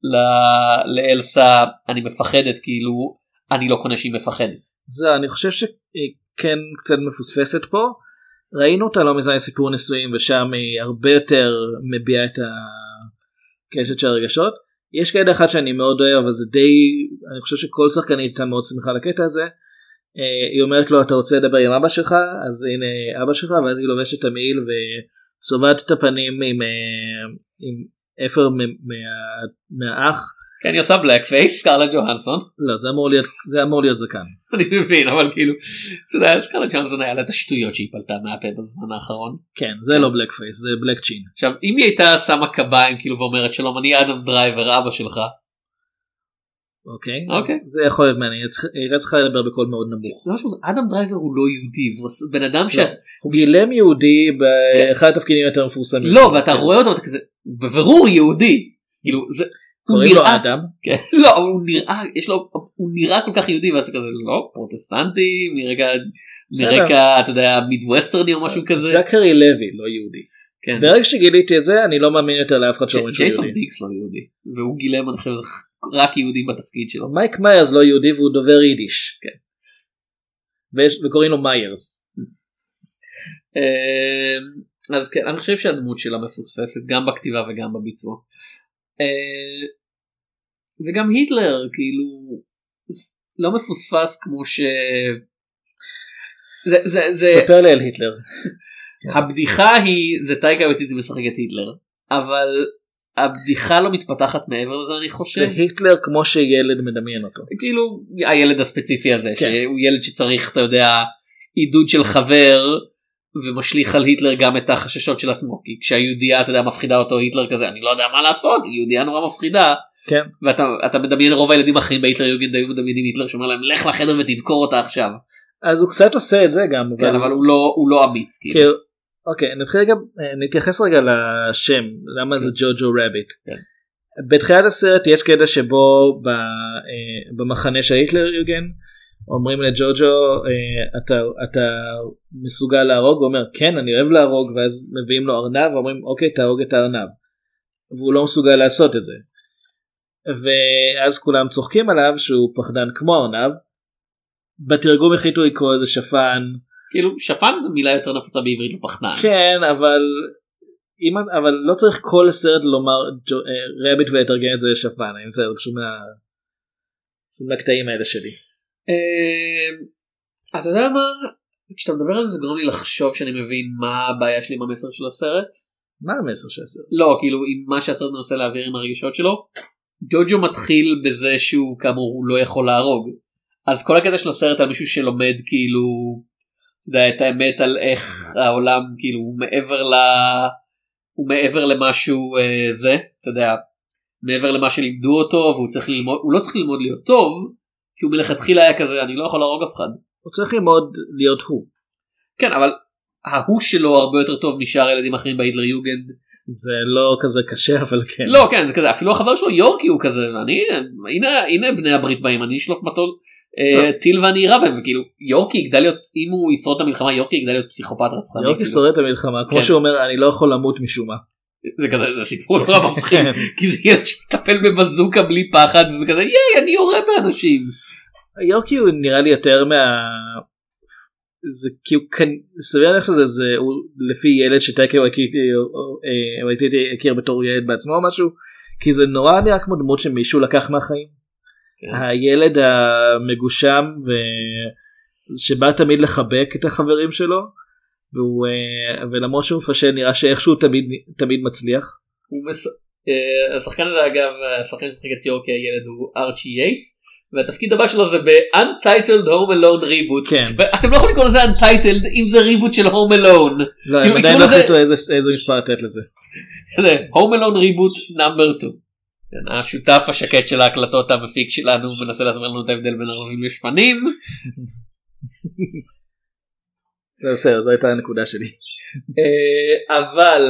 ל- לאלסה אני מפחדת כאילו אני לא קונה שהיא מפחדת. זה אני חושב שהיא כן קצת מפוספסת פה. ראינו אותה לא מזמן סיפור נישואים ושם היא הרבה יותר מביעה את הקשת של הרגשות. יש קטע אחד שאני מאוד אוהב אבל זה די אני חושב שכל שחקנית הייתה מאוד שמחה לקטע הזה. אה, היא אומרת לו אתה רוצה לדבר עם אבא שלך אז הנה אבא שלך ואז היא לובשת את המעיל וצובעת את הפנים עם, אה, עם אפר מה- מהאח. כן היא עושה בלק פייס סקרלט ג'והנסון לא זה אמור להיות זה אמור להיות זקן. <laughs> אני מבין אבל כאילו אתה יודע סקרלט ג'והנסון היה לה את השטויות שהיא פלטה מהפה בזמן האחרון. כן זה לא blackface זה black chin. עכשיו אם היא הייתה שמה קביים כאילו ואומרת שלום אני אדם דרייבר אבא שלך אוקיי? אוקיי. זה יכול להיות מעניין, היא הייתה צריכה לדבר בקול מאוד נמוך. אדם דרייבר הוא לא יהודי והוא בן אדם ש... לא, הוא גילם יהודי באחד התפקידים היותר מפורסמים. לא ואתה רואה אותו ואתה כזה בבירור יהודי כאילו זה הוא קוראים לו אדם. כן, <laughs> לא הוא נראה יש לו הוא נראה כל כך יהודי ואז זה כזה לא פרוטסטנטי מרקע. מרקע אתה יודע מידווסטרני או משהו כזה. זכרי לוי לא יהודי. כן. ברגע שגיליתי את זה אני לא מאמין יותר לאף אחד שאומרים שהוא ג'ייסון יהודי. דיקס לא יהודי והוא גילם אני חושב רק יהודים בתפקיד שלו. מייק מיירס לא יהודי והוא דובר יידיש. כן. וקוראים לו מיירס. אה, אז כן אני חושב שהדמות שלה מפוספסת גם בכתיבה וגם בביצוע. אה, וגם היטלר כאילו לא מפוספס כמו ש... זה, זה, זה, ספר לי על היטלר. <laughs> הבדיחה היא זה טייקה וטיטי משחק את היטלר אבל הבדיחה לא מתפתחת מעבר לזה אני זה חושב היטלר כמו שילד מדמיין אותו. כאילו הילד הספציפי הזה כן. שהוא ילד שצריך אתה יודע עידוד של חבר ומשליך על היטלר גם את החששות של עצמו כי כשהיהודייה אתה יודע מפחידה אותו היטלר כזה אני לא יודע מה לעשות יהודייה נורא מפחידה כן. ואתה אתה מדמיין רוב הילדים האחרים בהיטלר יוגנד היו מדמיינים היטלר שאומר להם לך לחדר ותדקור אותה עכשיו אז הוא קצת עושה את זה גם. כן אבל הוא לא הוא לא אמיץ כאילו. כאילו, אוקיי נתחיל רגע אה, נתייחס רגע לשם למה זה ג'וג'ו רביט. כן. בתחילת הסרט יש קטע שבו אה, במחנה של היטלר יוגן אומרים לג'וג'ו אה, אתה אתה מסוגל להרוג הוא אומר כן אני אוהב להרוג ואז מביאים לו ארנב ואומרים אוקיי תהרוג את הארנב. והוא לא מסוגל לעשות את זה. ואז כולם צוחקים עליו שהוא פחדן כמו ארנב. בתרגום החליטו לקרוא לזה שפן כאילו שפן זו מילה יותר נפוצה בעברית לפחדן. כן אבל אם אבל לא צריך כל סרט לומר אה, רביט ולתרגם את זה לשפן אני מה... פשוט מהקטעים האלה שלי. אה, אתה יודע מה? כשאתה מדבר על זה זה גורם לי לחשוב שאני מבין מה הבעיה שלי עם המסר של הסרט. מה המסר של הסרט? לא כאילו עם מה שהסרט מנסה להעביר עם הרגשות שלו. ג'וג'ו מתחיל בזה שהוא כאמור הוא לא יכול להרוג. אז כל הקטע של הסרט על מישהו שלומד כאילו אתה יודע, את האמת על איך העולם כאילו הוא מעבר ל... הוא מעבר למשהו אה, זה אתה יודע מעבר למה שלימדו אותו והוא צריך ללמוד הוא לא צריך ללמוד להיות טוב כי הוא מלכתחילה היה כזה אני לא יכול להרוג אף אחד. הוא צריך ללמוד להיות הוא. כן אבל ההוא שלו הרבה יותר טוב משאר ילדים אחרים בהיטלר יוגנד זה לא כזה קשה אבל כן. לא כן זה כזה אפילו החבר שלו יורקי הוא כזה ואני הנה הנה בני הברית באים אני אשלוף מטול אה, טיל ואני אירה בהם וכאילו יורקי יגדל להיות אם הוא ישרוד את המלחמה יורקי יגדל להיות פסיכופת רצחני. יורקי כאילו. שורד את המלחמה כמו כן. שהוא אומר אני לא יכול למות משום מה. זה כזה זה סיפור נורא מפחיד כן. כי זה ילד שמטפל בבזוקה בלי פחד וכזה ייי אני יורה באנשים. יורקי הוא נראה לי יותר מה... זה כאילו כאן סביר להניח שזה זה הוא לפי ילד שטייקר וייטיטי הכיר בתור ילד בעצמו או משהו כי זה נורא נראה כמו דמות שמישהו לקח מהחיים. כן. הילד המגושם. שבא תמיד לחבק את החברים שלו והוא, אה, ולמרות שהוא מפשל נראה שאיכשהו תמיד תמיד מצליח. הוא מס... אה, השחקן הזה אגב השחקן שמשחק את יורקי הילד הוא ארצ'י יייטס והתפקיד הבא שלו זה ב-Untitled Home Alone Reboot. כן. ואתם לא יכולים לקרוא לזה Untitled אם זה reboot של Home Alone. לא, הם עדיין לא לזה- החליטו איזה איזה מספר לתת לזה. זה Home Alone Reboot number 2. כן, השותף השקט של ההקלטות המפיק שלנו מנסה להסביר לנו את ההבדל בין ארנבים לשפנים. <laughs> זה בסדר זו הייתה הנקודה שלי. אה, אבל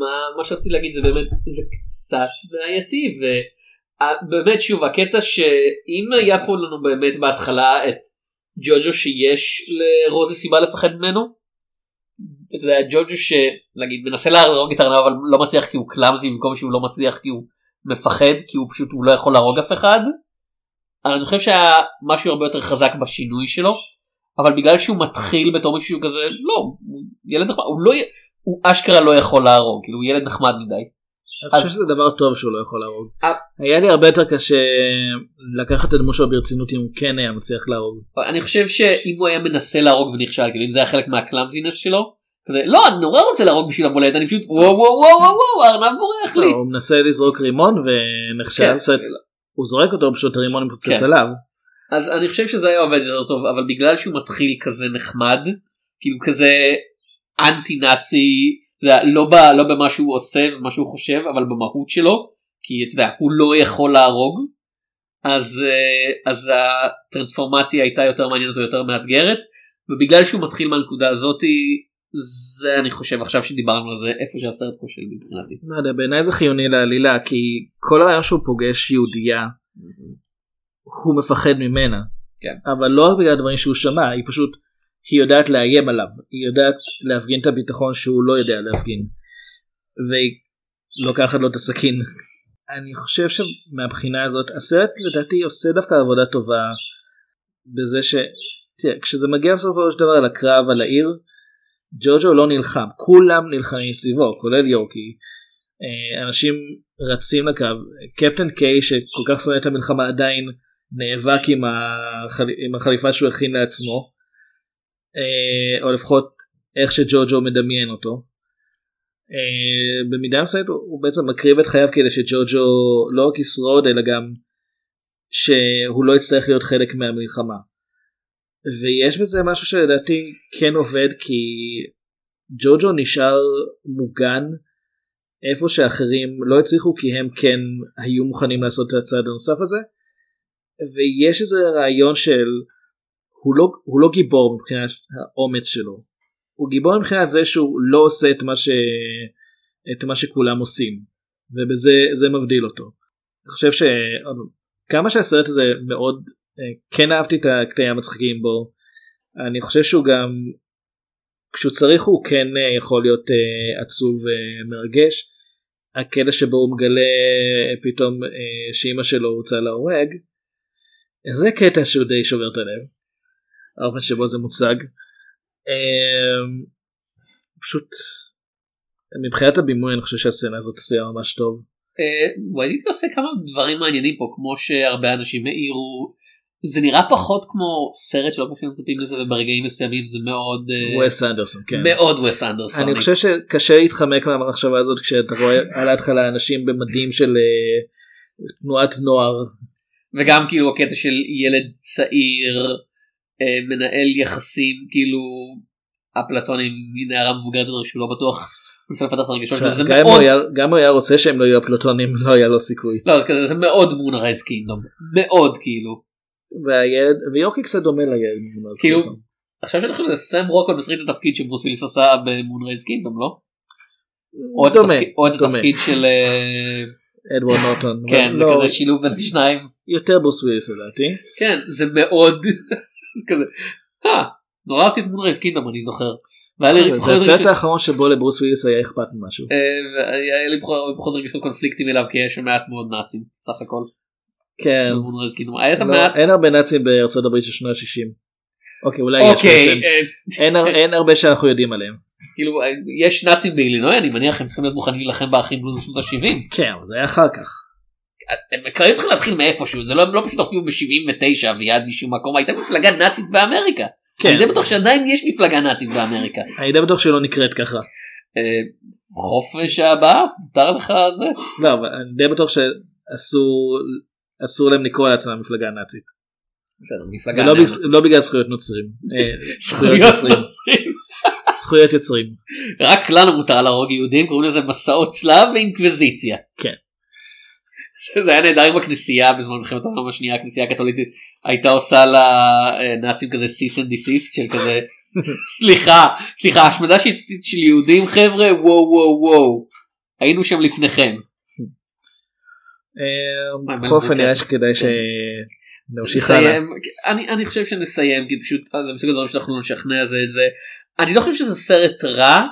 מה, מה שרציתי להגיד זה באמת זה קצת בעייתי ובאמת שוב הקטע שאם היה פה לנו באמת בהתחלה את ג'וג'ו שיש לרוזי סיבה לפחד ממנו. אתה יודע ג'וג'ו שנגיד מנסה להרוג את הארנב אבל לא מצליח כי הוא קלאמזי במקום שהוא לא מצליח כי הוא מפחד כי הוא פשוט הוא לא יכול להרוג אף אחד. אני חושב שהיה משהו הרבה יותר חזק בשינוי שלו אבל בגלל שהוא מתחיל בתור מישהו כזה לא הוא ילד נחמד הוא לא הוא אשכרה לא יכול להרוג כאילו הוא ילד נחמד מדי. אני חושב שזה דבר טוב שהוא לא יכול להרוג. אה. היה לי הרבה יותר קשה לקחת את הדמות שלו ברצינות אם הוא כן היה מצליח להרוג. אני חושב שאם הוא היה מנסה להרוג ונכשל כאילו אם זה היה חלק מהקלאמזינס שלו. כזה, לא אני נורא רוצה להרוג בשביל המולדת אני פשוט וואו וואו וואו וואו וואו הארנב בורח לי. הוא מנסה לזרוק רימון ונכשל. כן. אומרת, הוא זורק אותו פשוט הרימון מפוצץ כן. עליו. אז אני חושב שזה היה עובד יותר טוב אבל בגלל שהוא מתחיל כזה נחמד כאילו כזה אנטי נאצי לא, ב, לא במה שהוא עושה ומה שהוא חושב אבל במהות שלו כי אתה יודע הוא לא יכול להרוג אז אה, אז הטרנספורמציה הייתה יותר מעניינת ויותר מאתגרת ובגלל שהוא מתחיל מהנקודה הזאתי זה אני חושב עכשיו שדיברנו על זה איפה שהסרט כושל מבחינתי. לא יודע בעיניי זה חיוני לעלילה כי כל הרעיון שהוא פוגש יהודייה הוא מפחד ממנה. כן. אבל לא רק בגלל הדברים שהוא שמע היא פשוט היא יודעת לאיים עליו היא יודעת להפגין את הביטחון שהוא לא יודע להפגין. והיא לוקחת לו את הסכין. אני חושב שמבחינה הזאת הסרט לדעתי עושה דווקא עבודה טובה בזה ש... תראה, כשזה מגיע בסופו של דבר לקרב על העיר ג'וג'ו לא נלחם כולם נלחמים סביבו כולל יורקי אה, אנשים רצים לקו קפטן קיי שכל כך שונא את המלחמה עדיין נאבק עם, החל... עם החליפה שהוא הכין לעצמו אה, או לפחות איך שג'וג'ו מדמיין אותו. אה, במידה מסוימת הוא בעצם מקריב את חייו כדי שג'וג'ו לא רק ישרוד אלא גם שהוא לא יצטרך להיות חלק מהמלחמה. ויש בזה משהו שלדעתי כן עובד כי ג'וג'ו נשאר מוגן איפה שאחרים לא הצליחו כי הם כן היו מוכנים לעשות את הצעד הנוסף הזה. ויש איזה רעיון של הוא לא, הוא לא גיבור מבחינת האומץ שלו. הוא גיבור מבחינת זה שהוא לא עושה את מה, ש... את מה שכולם עושים. ובזה זה מבדיל אותו. אני חושב שכמה שהסרט הזה מאוד אה, כן אהבתי את הקטעים המצחיקים בו. אני חושב שהוא גם כשהוא צריך הוא כן אה, יכול להיות אה, עצוב ומרגש. הקטע שבו הוא מגלה פתאום שאימא שלו הוצאה להורג. זה קטע שהוא די שובר את הלב. האופן שבו זה מוצג. אמ, פשוט מבחינת הבימוי אני חושב שהסצנה הזאת עושה ממש טוב. ויידיטי עושה כמה דברים מעניינים פה כמו שהרבה אנשים העירו זה נראה פחות כמו סרט שלא כמו שמצפים לזה וברגעים מסוימים זה מאוד אה, וס אנדרסון כן. מאוד וס אנדרסון. אני חושב שקשה להתחמק מהמחשבה הזאת כשאתה רואה על ההתחלה אנשים במדים של אה, תנועת נוער. וגם כאילו הקטע של ילד צעיר אה, מנהל יחסים כאילו אפלטונים מנערה מבוגרת יותר שהוא לא בטוח. זה גם הוא היה- רוצה שהם לא יהיו אפלטונים לא היה לו סיכוי. לא זה כזה זה מאוד Moonrise Kingdom מאוד כאילו והילד יורקי קצת דומה לילד. כאילו. עכשיו שאני חושב שזה סם רוקוול מסריט את התפקיד שברוס וויליס עשה ב Moonrise Kingdom לא? או את התפקיד- של אה, אדוארד נורטון. כן זה לא, כזה שילוב בין השניים יותר ברוס וויליס לדעתי. כן זה מאוד <laughs> זה כזה אה נורא אהבתי את Moonrise Kingdom אני זוכר. זה הסרט האחרון שבו לברוס וויליס היה אכפת ממשהו. אה, והיה לי פחות רגשות קונפליקטים אליו כי יש מעט מאוד נאצים סך הכל. כן. היה לא. אין הרבה נאצים בארצות הברית של שנות ה-60. אוקיי אולי יש אוקיי בעצם. אה, אין הר- אין הרבה שאנחנו יודעים עליהם. כאילו אה, יש נאצים באילינוי אני מניח הם צריכים להיות מוכנים להילחם באחים בלוז בשנות ה-70. כן זה היה אחר כך. הם כרגע צריכים להתחיל מאיפשהו זה לא, לא פשוט הופיעו ב-79 ויד משום מקום הייתה מפלגה נאצית באמריקה. כן. אני די בטוח שעדיין יש מפלגה נאצית באמריקה. אני די בטוח שלא נקראת ככה. אה, חופש הביטוי מותר לך זה? לא אבל אני די בטוח שאסור אסור להם לקרוא לעצמם מפלגה נאצית. בסדר, מפלגה לא בגלל זכויות נוצרים. אה, <laughs> זכויות. נוצרים. זכויות יוצרים. רק לנו מותר להרוג יהודים קוראים לזה מסעות צלב ואינקוויזיציה. כן. זה היה נהדר עם הכנסייה בזמן מלחמת העולם השנייה הכנסייה הקתולית הייתה עושה לנאצים כזה cease and desist של כזה <laughs> סליחה סליחה השמדה שיטתית של יהודים חבר'ה וואו וואו וואו היינו שם לפניכם. אה, מה, בכל אופן? נראה שכדאי שנמשיך הלאה. נסיים אני חושב שנסיים כי פשוט אה, זה מסוג הדברים שאנחנו נשכנע זה את זה אני לא חושב שזה סרט רע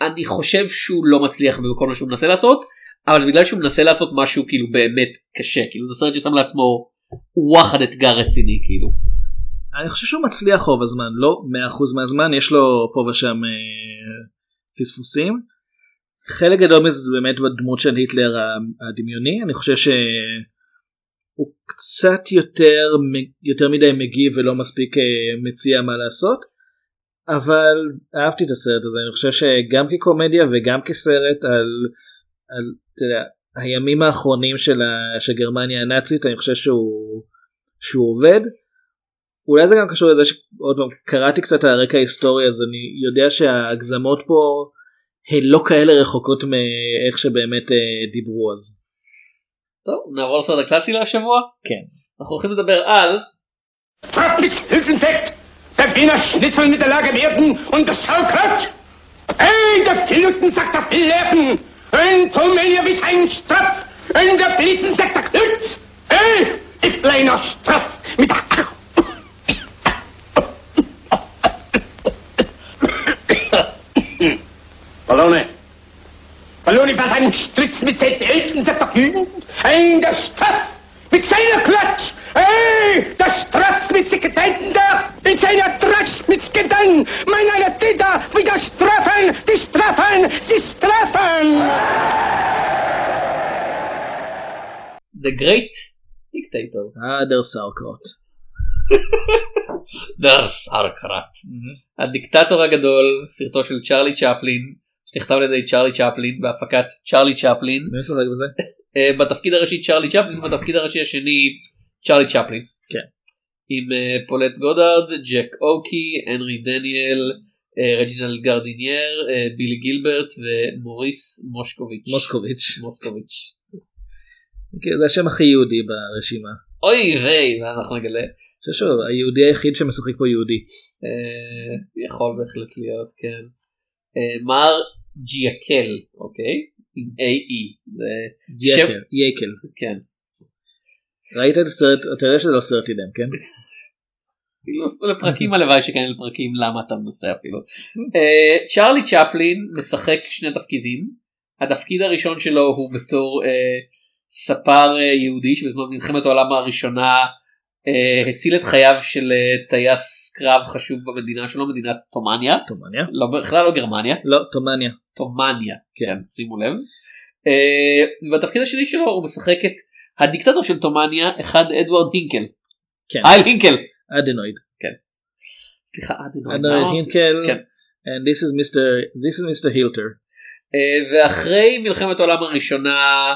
אני חושב שהוא לא מצליח בכל מה שהוא מנסה לעשות אבל בגלל שהוא מנסה לעשות משהו כאילו באמת קשה כאילו זה סרט ששם לעצמו וואחד אתגר רציני כאילו אני חושב שהוא מצליח רוב הזמן לא 100% מהזמן יש לו פה ושם אה, פספוסים. חלק גדול מזה זה באמת בדמות של היטלר הדמיוני אני חושב שהוא קצת יותר יותר מדי מגיב ולא מספיק אה, מציע מה לעשות. אבל אהבתי את הסרט הזה אני חושב שגם כקומדיה וגם כסרט על, על אתה יודע, הימים האחרונים של, ה, של גרמניה הנאצית אני חושב שהוא, שהוא עובד. אולי זה גם קשור לזה שעוד פעם קראתי קצת על הרקע ההיסטורי אז אני יודע שההגזמות פה הן לא כאלה רחוקות מאיך שבאמת אה, דיברו אז. טוב נעבור לסרט הקלאסי להשבוע כן. אנחנו הולכים לדבר על der Wiener Schnitzel mit der Lage werden und das Sauerkraut. Hey, der Piluten sagt der Pilleppen, ein Tomelia wie ein Strapp, ein der Blitzen sagt der Knütz. Hey, ich kleiner Strapp mit der... Ballone. Ballone bei seinem Stritz mit seinen Eltern sagt der Kühn, ein der Strapp mit seiner Klatsch. Hey, der sich Gedanken da, in seiner Tratsch mit Gedanken. Mein einer Täter, wie das Strafen, die Strafen, sie strafen. The Great Dictator. Der Sauerkraut. Der Sauerkraut. הדיקטטור הגדול סרטו של צ'רלי צ'פלין שנכתב על ידי צ'רלי צ'פלין בהפקת צ'רלי צ'פלין מי משחק בזה? אה, בתפקיד הראשי צ'רלי צ'פלין בתפקיד הראשי השני צ'רלי צ'פלין. כן. עם אה, פולט גודארד ג'ק אוקי הנרי דניאל אה, רג'ינלד גרדינייר אה, בילי גילברט ומוריס מושקוביץ'. מוסקוביץ'. מוסקוביץ'. כן, זה השם הכי יהודי ברשימה. אוי ויי ואנחנו נגלה. אני חושב שהוא היהודי היחיד שמשחק פה יהודי. יכול בהחלט להיות כן. מר ג'יאקל אוקיי עם שם- יקל. יקל. כן. ראית את הסרט? אתה יודע שזה לא סרט אילם כן? כאילו, לפרקים הלוואי שכן לפרקים למה אתה מנסה אפילו. <laughs> אה, צ'רלי צ'פלין משחק שני תפקידים. התפקיד הראשון שלו הוא בתור אה, ספר אה, יהודי שבזמן מלחמת העולם הראשונה הציל את חייו של טייס קרב חשוב במדינה שלו מדינת תומניה. תומניה? לא, בכלל לא גרמניה. לא, תומניה. תומניה, כן, שימו לב. בתפקיד השני שלו הוא משחק את הדיקטטור של תומניה, אחד אדוארד הינקל. כן. הייל הינקל. אדנויד. כן. סליחה, אדנויד. אדנויד? הינקל. כן. And this is Mr. This is Mr. Hilter. אה, ואחרי מלחמת העולם הראשונה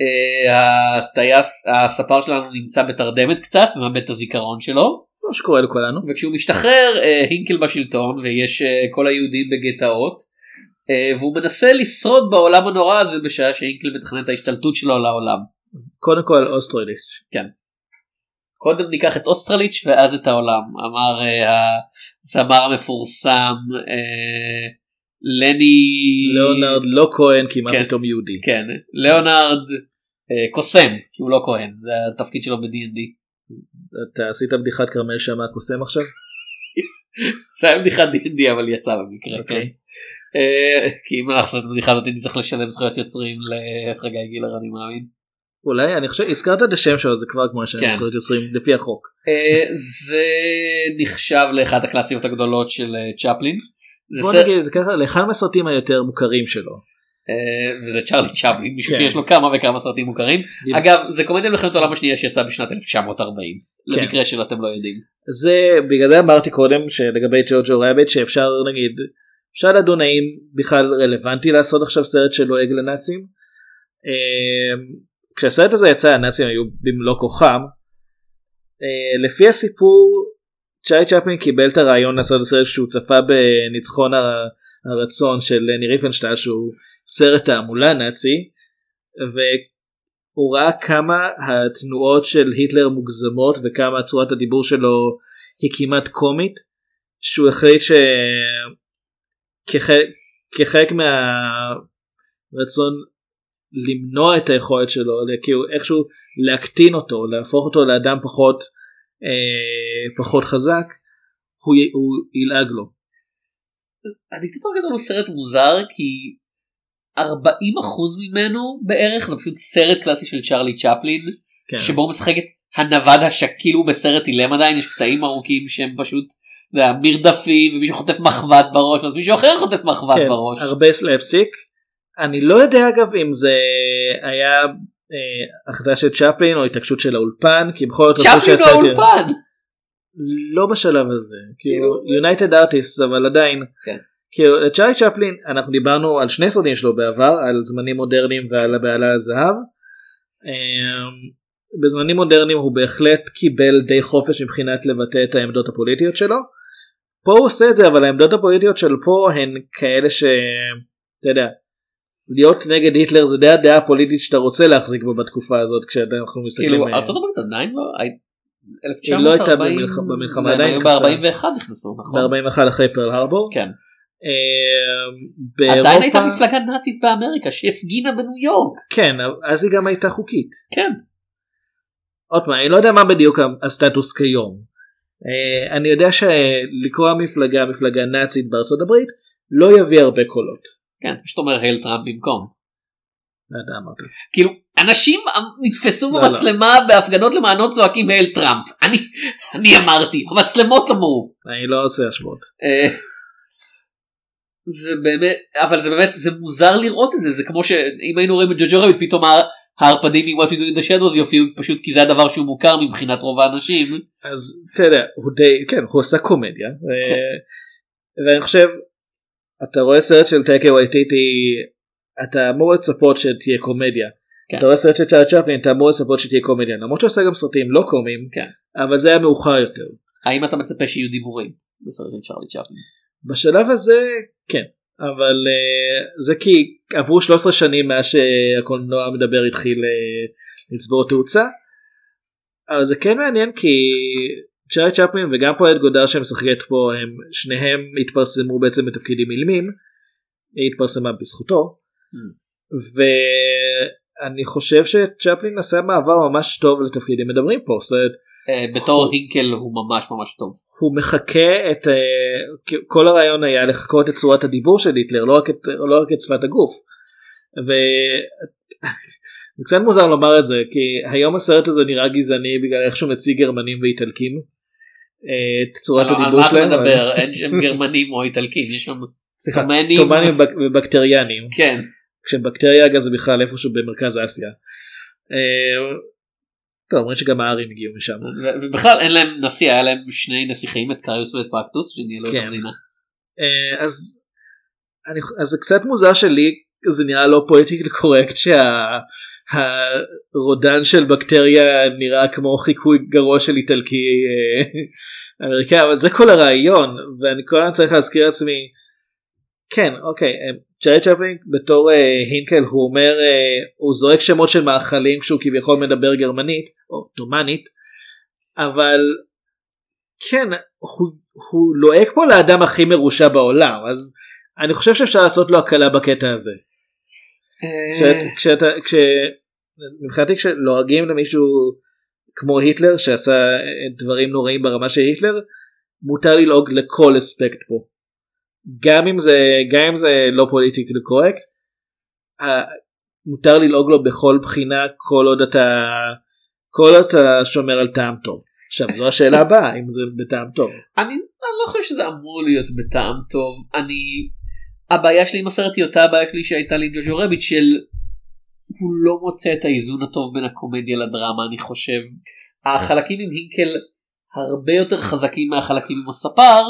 אה, הטייס, הספר שלנו נמצא בתרדמת קצת ומאבד את הזיכרון שלו. כמו שקורה לכולנו. וכשהוא משתחרר אה, הינקל בשלטון ויש אה, כל היהודים בגטאות והוא מנסה לשרוד בעולם הנורא הזה בשעה שהינקל מתכנן את ההשתלטות שלו על העולם. קודם כל אוסטרוידיש. כן. קודם ניקח את אוסטרליץ' ואז את העולם אמר אה, הזמר המפורסם אה, לני ליאונרד לא כהן כי מה כן. פתאום יהודי. כן ליאונרד אה, קוסם כי הוא לא כהן זה התפקיד שלו ב-D&D. אתה עשית בדיחת כרמל שאמה קוסם עכשיו? <laughs> זה היה בדיחת D&D אבל יצא במקרה. אוקיי. כן. כי אם אנחנו נעשה את הבדיחה הזאת נצטרך לשלם זכויות יוצרים לחגי גילר אני מאמין. אולי אני חושב הזכרת את השם שלו זה כבר כמו כן. שאני זכויות יוצרים לפי החוק. אה, זה נחשב לאחת הקלאסיות הגדולות של אה, צ'פלין. בוא נגיד את זה ככה לאחד מהסרטים היותר מוכרים שלו. אה, וזה צ'רלי צ'פלין מישהו כן. שיש לו כמה וכמה סרטים מוכרים. אגב זה קומדיה מלחמת העולם השנייה שיצאה בשנת 1940 כן. למקרה שאתם לא יודעים. זה בגלל זה אמרתי קודם שלגבי ג'וג'ו רביט שאפשר נגיד אפשר לדון האם בכלל רלוונטי לעשות עכשיו סרט שלועג לנאצים. כשהסרט הזה יצא הנאצים היו במלוא כוחם. אה, לפי הסיפור צ'אי צ'פלין קיבל את הרעיון לעשות סרט שהוא צפה בניצחון הר- הרצון של לני ריפנשטל שהוא סרט תעמולה נאצי והוא ראה כמה התנועות של היטלר מוגזמות וכמה צורת הדיבור שלו היא כמעט קומית שהוא החליט שכחלק כחלק מהרצון למנוע את היכולת שלו כאילו איכשהו להקטין אותו להפוך אותו לאדם פחות אה, פחות חזק הוא, י- הוא ילעג לו. הדיקטטור הגדול הוא סרט מוזר כי 40% ממנו בערך זה פשוט סרט קלאסי של צ'רלי צ'פלין כן. שבו הוא משחק את הנווד השקיל הוא בסרט אילם עדיין יש קטעים ארוכים שהם פשוט מרדפים ומישהו חוטף מחבת בראש ואז מישהו אחר חוטף מחבת כן, בראש. הרבה סלפסטיק. אני לא יודע אגב אם זה היה אה, החלטה של צ'פלין או התעקשות של האולפן כי בכל זאת צ'פלין באולפן. לא בשלב הזה כאילו United Artists אבל עדיין כן. כאילו צ'ארלי צ'פלין אנחנו דיברנו על שני סרטים שלו בעבר על זמנים מודרניים ועל הבהלה לזהב. אמ, בזמנים מודרניים הוא בהחלט קיבל די חופש מבחינת לבטא את העמדות הפוליטיות שלו. פה הוא עושה את זה אבל העמדות הפוליטיות של פה הן כאלה ש... אתה יודע. להיות נגד היטלר זה די הדעה הפוליטית שאתה רוצה להחזיק בה בתקופה הזאת כשאנחנו מסתכלים. כאילו ארצות הברית עדיין לא. היא לא הייתה 1940, במלח- במלחמה, עדיין היו נכנסה. ב-41 נכנסו נכון? ב-41 אחרי פרל הרבור. כן. אמ, עדיין הייתה באירופה מפלגה נאצית באמריקה שהפגינה בניו יורק. כן אז היא גם הייתה חוקית. כן. עוד פעם אני לא יודע מה בדיוק הסטטוס כיום. אה, אני יודע שלקרוא מפלגה מפלגה נאצית בארצות הברית לא יביא הרבה קולות. כן, פשוט אומר הייל טראמפ במקום. לא יודע, אמרתי. כאילו אנשים נתפסו לא, במצלמה בהפגנות למענות צועקים הייל טראמפ. אני אני אמרתי המצלמות אמרו. אני לא עושה השוואות. אה, זה באמת אבל זה באמת זה מוזר לראות את זה זה כמו שאם היינו רואים את ג'וג'ו רביט פתאום הערפדים עם What We Do in the Shadows יופיעו פשוט כי זה הדבר שהוא מוכר מבחינת רוב האנשים. אז אתה יודע הוא די כן הוא עושה קומדיה כן. אה, ואני חושב אתה רואה סרט של טייקה וייטיטי אתה אמור לצפות שתהיה קומדיה. כן. אתה רואה סרט של צ'ארלי צ'פלין אתה אמור לצפות שתהיה קומדיה למרות שהוא עושה גם סרטים לא קומיים כן. אבל זה היה מאוחר יותר. האם אתה מצפה שיהיו דיבורים בסרט של צ'רלי צ'פלין? בשלב הזה כן אבל uh, זה כי עברו 13 שנים מאז שהקולנוע מדבר התחיל uh, לצבור תאוצה. אבל זה כן מעניין כי צ'ארי צ'פלין וגם פועלת גודר שמשחקת פה הם שניהם התפרסמו בעצם בתפקידים אילמים. היא התפרסמה בזכותו. ואני חושב שצ'פלין עשה מעבר ממש טוב לתפקידים מדברים פה. זאת אומרת אה, בתור הינקל הוא ממש ממש טוב. הוא מחקה את uh, כל הרעיון היה לחקות את צורת הדיבור של היטלר לא רק את, לא רק את שפת הגוף. וזה קצת מוזר לומר את זה כי היום הסרט הזה נראה גזעני בגלל איך שהוא מציג גרמנים ואיטלקים. צורת הדיבור על מה אתה שלהם. מדבר? אין שם גרמנים או איטלקים יש שם סליחה, תומנים. תומנים ובק- ובקטריאנים. כן. כשבקטריה אגב זה בכלל איפשהו במרכז אסיה. אה, טוב אומרים שגם הארים הגיעו משם. ובכלל אין להם נשיא היה להם שני נסיכים את קריוס ואת פקטוס שניהלו את כן. המדינה. אה, אז זה קצת מוזר שלי זה נראה לא politically correct שהרודן של בקטריה נראה כמו חיקוי גרוע של איטלקי אה, אמריקאי אבל זה כל הרעיון ואני כל הזמן צריך להזכיר לעצמי כן אוקיי אה, ג'רי צ'פלין בתור אה, הינקל הוא אומר אה, הוא זורק שמות של מאכלים כשהוא כביכול מדבר גרמנית או תומנית אבל כן הוא, הוא לועק פה לאדם הכי מרושע בעולם אז אני חושב שאפשר לעשות לו הקלה בקטע הזה. אה, כשאת- כשאתה כש... מבחינתי כשלועגים למישהו כמו היטלר שעשה דברים נוראים ברמה של היטלר מותר ללעוג לכל אספקט פה. גם אם זה גם אם זה לא פוליטיקלי קורקט. מותר ללעוג לו בכל בחינה כל עוד אתה כל עוד אתה שומר על טעם טוב. עכשיו זו השאלה הבאה אם זה בטעם טוב. אני, אני לא חושב שזה אמור להיות בטעם טוב אני הבעיה שלי עם הסרט היא אותה הבעיה שלי שהייתה לי ג'וג'ו רביט של הוא לא מוצא את האיזון הטוב בין הקומדיה לדרמה אני חושב. החלקים עם הינקל הרבה יותר חזקים מהחלקים עם הספר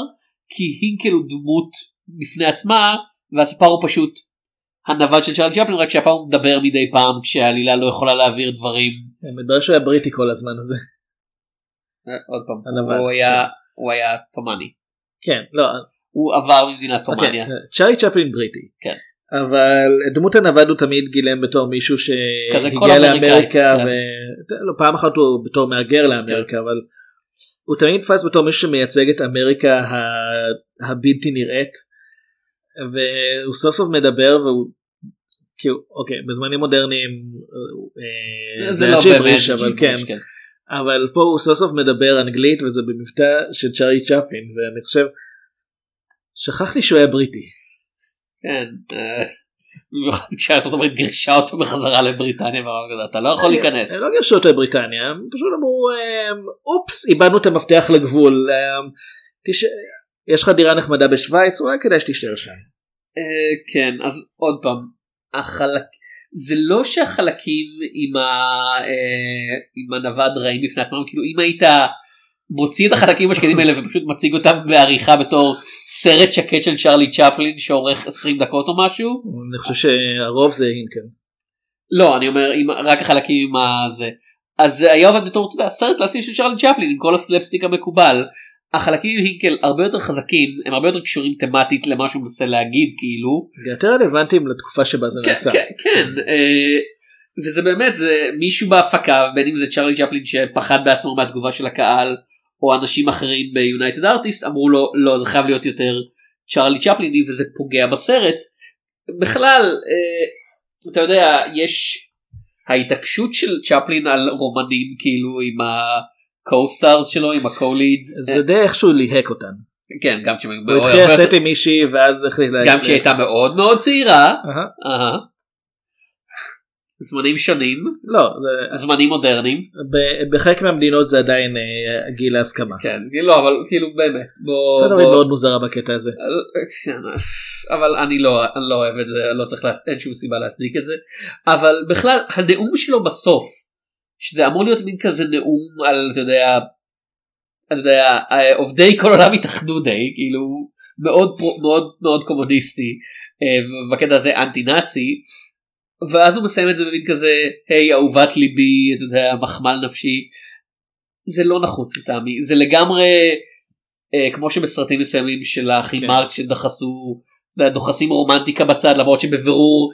כי הינקל הוא דמות בפני עצמה והספר הוא פשוט הנווד של צ'ארלי צ'פלין רק שהפעם הוא מדבר מדי פעם כשהעלילה לא יכולה להעביר דברים. מדבר שהוא היה בריטי כל הזמן הזה. אה, עוד פעם הוא היה. הוא היה תומני כן לא הוא עבר ממדינת תומניה. אוקיי, צ'ארלי צ'פלין בריטי. כן. אבל דמות הנווד הוא תמיד גילם בתור מישהו שהגיע לאמריקה כן. ו... לא, פעם אחת הוא בתור מהגר לאמריקה אבל הוא תמיד נתפס בתור מישהו שמייצג את אמריקה הבלתי נראית והוא סוף סוף מדבר והוא כאילו אוקיי בזמנים מודרניים אה, זה לא באמת אבל ג'יבריש, כן אבל פה הוא סוף סוף מדבר אנגלית וזה במבטא של צ'ארלי צ'פלין ואני חושב שכחתי שהוא היה בריטי. כן. אה, במיוחד כשארצות הברית גירשה אותו בחזרה לבריטניה אתה לא יכול להיכנס. הם לא גירשו אותו לבריטניה, הם פשוט אמרו אמ, אופס איבדנו את המפתח לגבול. אמ, יש לך דירה נחמדה בשוויץ אולי כדאי שתישאר שם. אה, כן אז עוד פעם החלק זה לא שהחלקים עם, ה, אה, עם הנווד רעים בפני עצמם כאילו אם היית מוציא את החלקים השקטים האלה ופשוט מציג אותם בעריכה בתור סרט שקט של צ'ארלי צ'פלין שאורך 20 דקות או משהו אני חושב שהרוב זה הינקל. לא אני אומר עם רק החלקים עם הזה אז זה היה עובד בתור אתה יודע, סרט קלאסי של צ'ארלי צ'פלין עם כל הסלפסטיק המקובל. החלקים עם הינקל הרבה יותר חזקים הם הרבה יותר קשורים תמטית למה שהוא מנסה להגיד כאילו יותר רלוונטיים לתקופה שבה זה כן, נעשה. כן, כן. אה, וזה באמת זה מישהו בהפקה בין אם זה צ'ארלי צ'פלין שפחד בעצמו מהתגובה של הקהל או אנשים אחרים ביונייטד ארטיסט אמרו לו לא זה חייב להיות יותר צ'ארלי צ'פליני וזה פוגע בסרט. בכלל אה, אתה יודע יש ההתעקשות של צ'פלין על רומנים כאילו עם ה-co-stars שלו עם ה-co-leads זה די איכשהו ליהק אותן. כן גם כשהם היו הוא מאוד- התחיל הרבה לצאת עם מישהי ואז החליט גם כשהיא הייתה מאוד מאוד צעירה. אהה. אהה. זמנים שונים לא זה- זמנים מודרניים ב- בחלק מהמדינות זה עדיין אה, גיל ההסכמה. כן לא אבל כאילו באמת בוא, זה בוא מאוד מוזרה בקטע הזה. אבל אני לא אני לא אוהב את זה לא צריך להצ... אין שום סיבה להצדיק את זה אבל בכלל הנאום שלו בסוף שזה אמור להיות מין כזה נאום על אתה יודע אתה יודע אה, עובדי כל העולם התאחדו די כאילו מאוד מאוד מאוד קומוניסטי אה, בקטע הזה אנטי נאצי ואז הוא מסיים את זה במין כזה היי אהובת ליבי אתה יודע מחמל נפשי זה לא נחוץ לטעמי זה לגמרי אה, כמו שבסרטים מסוימים של האחים כן. מרקס שדחסו יודע, דוחסים רומנטיקה בצד למרות שבבירור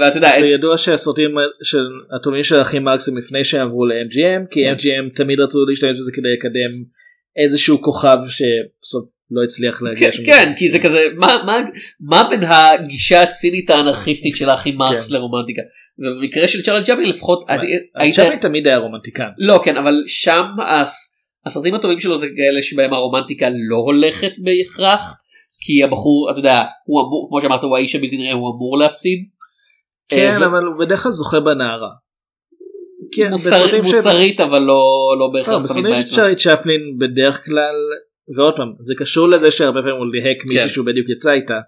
ואתה יודע זה ידוע שהסרטים של הטובים של האחים מרקס הם לפני שהם עברו ל-MGM כי כן. MGM תמיד רצו להשתמש בזה כדי לקדם איזשהו כוכב שבסוף לא הצליח להגיע כן, שם. כן כי זה כזה מה מה מה בין הגישה הצינית האנרכיסטית של האחים מרקס כן. לרומנטיקה ובמקרה של צ'ארלי צ'פלין לפחות היית צ'אפלין תמיד היה רומנטיקן. לא כן אבל שם הס- הסרטים הטובים שלו זה כאלה שבהם הרומנטיקה לא הולכת בהכרח כי הבחור אתה יודע הוא אמור כמו שאמרת הוא האיש הבלתי נראה הוא אמור להפסיד. כן אה, ו- אבל הוא בדרך כלל זוכה בנערה. כן, מוסרית אבל לא לא בהכרח בסרטים של. צ'ארלי צ'פלין בדרך כלל ועוד פעם זה קשור לזה שהרבה פעמים הוא ליהק כן. מישהו שהוא בדיוק יצא איתה.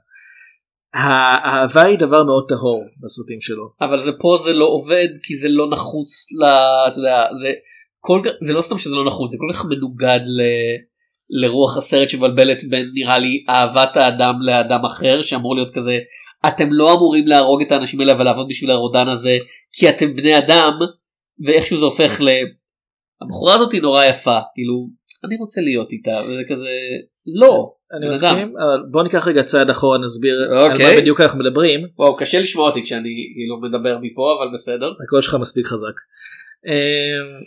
האהבה היא דבר מאוד טהור בסרטים שלו. אבל זה פה זה לא עובד כי זה לא נחוץ ל... אתה יודע זה כל זה לא סתם שזה לא נחוץ זה כל כך מנוגד ל... לרוח הסרט שמבלבלת בין נראה לי אהבת האדם לאדם אחר שאמור להיות כזה אתם לא אמורים להרוג את האנשים האלה ולעבוד בשביל הרודן הזה כי אתם בני אדם ואיכשהו זה הופך ל... הבחורה הזאת היא נורא יפה כאילו אני רוצה להיות איתה וזה כזה לא אני מסכים. אבל בוא ניקח רגע צעד אחורה נסביר על אוקיי. מה בדיוק אנחנו מדברים. וואו קשה לשמוע אותי כשאני כאילו מדבר מפה אבל בסדר. הקול שלך מספיק חזק. אמ,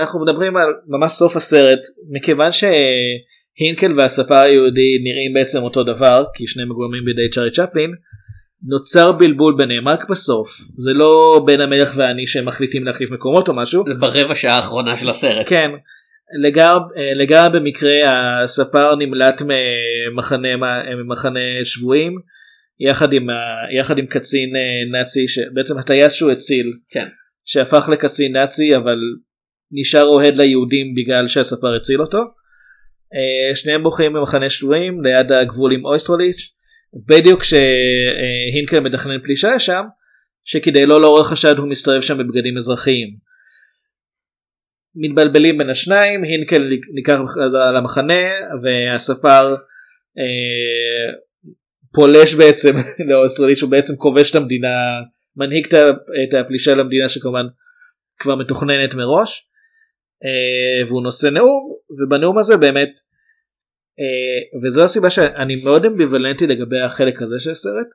אנחנו מדברים על ממש סוף הסרט מכיוון הינקל והספר היהודי נראים בעצם אותו דבר כי שניהם מגולמים בידי צ'ארי צ'פלין. נוצר בלבול ביניהם רק בסוף זה לא בין המלך ואני שהם מחליטים להחליף מקומות או משהו זה ברבע שעה האחרונה של הסרט. כן לגמרי לגמרי במקרה הספר נמלט ממחנה ממחנה שבויים יחד עם ה- יחד עם קצין אה, נאצי שבעצם הטייס שהוא הציל כן. שהפך לקצין נאצי אבל נשאר אוהד ליהודים בגלל שהספר הציל אותו. אה, שניהם בוחרים במחנה שבויים ליד הגבול עם אויסטרוליץ' בדיוק כשהינקל מתכנן פלישה שם שכדי לא לעורר חשד הוא מסתובב שם בבגדים אזרחיים. מתבלבלים בין השניים הינקל ניקח למחנה והספר אה, פולש בעצם <laughs> לאוסטרליץ' הוא בעצם כובש את המדינה מנהיג את הפלישה למדינה שכמובן כבר מתוכננת מראש אה, והוא נושא נאום ובנאום הזה באמת אה, וזו הסיבה שאני מאוד אמביוולנטי לגבי החלק הזה של הסרט.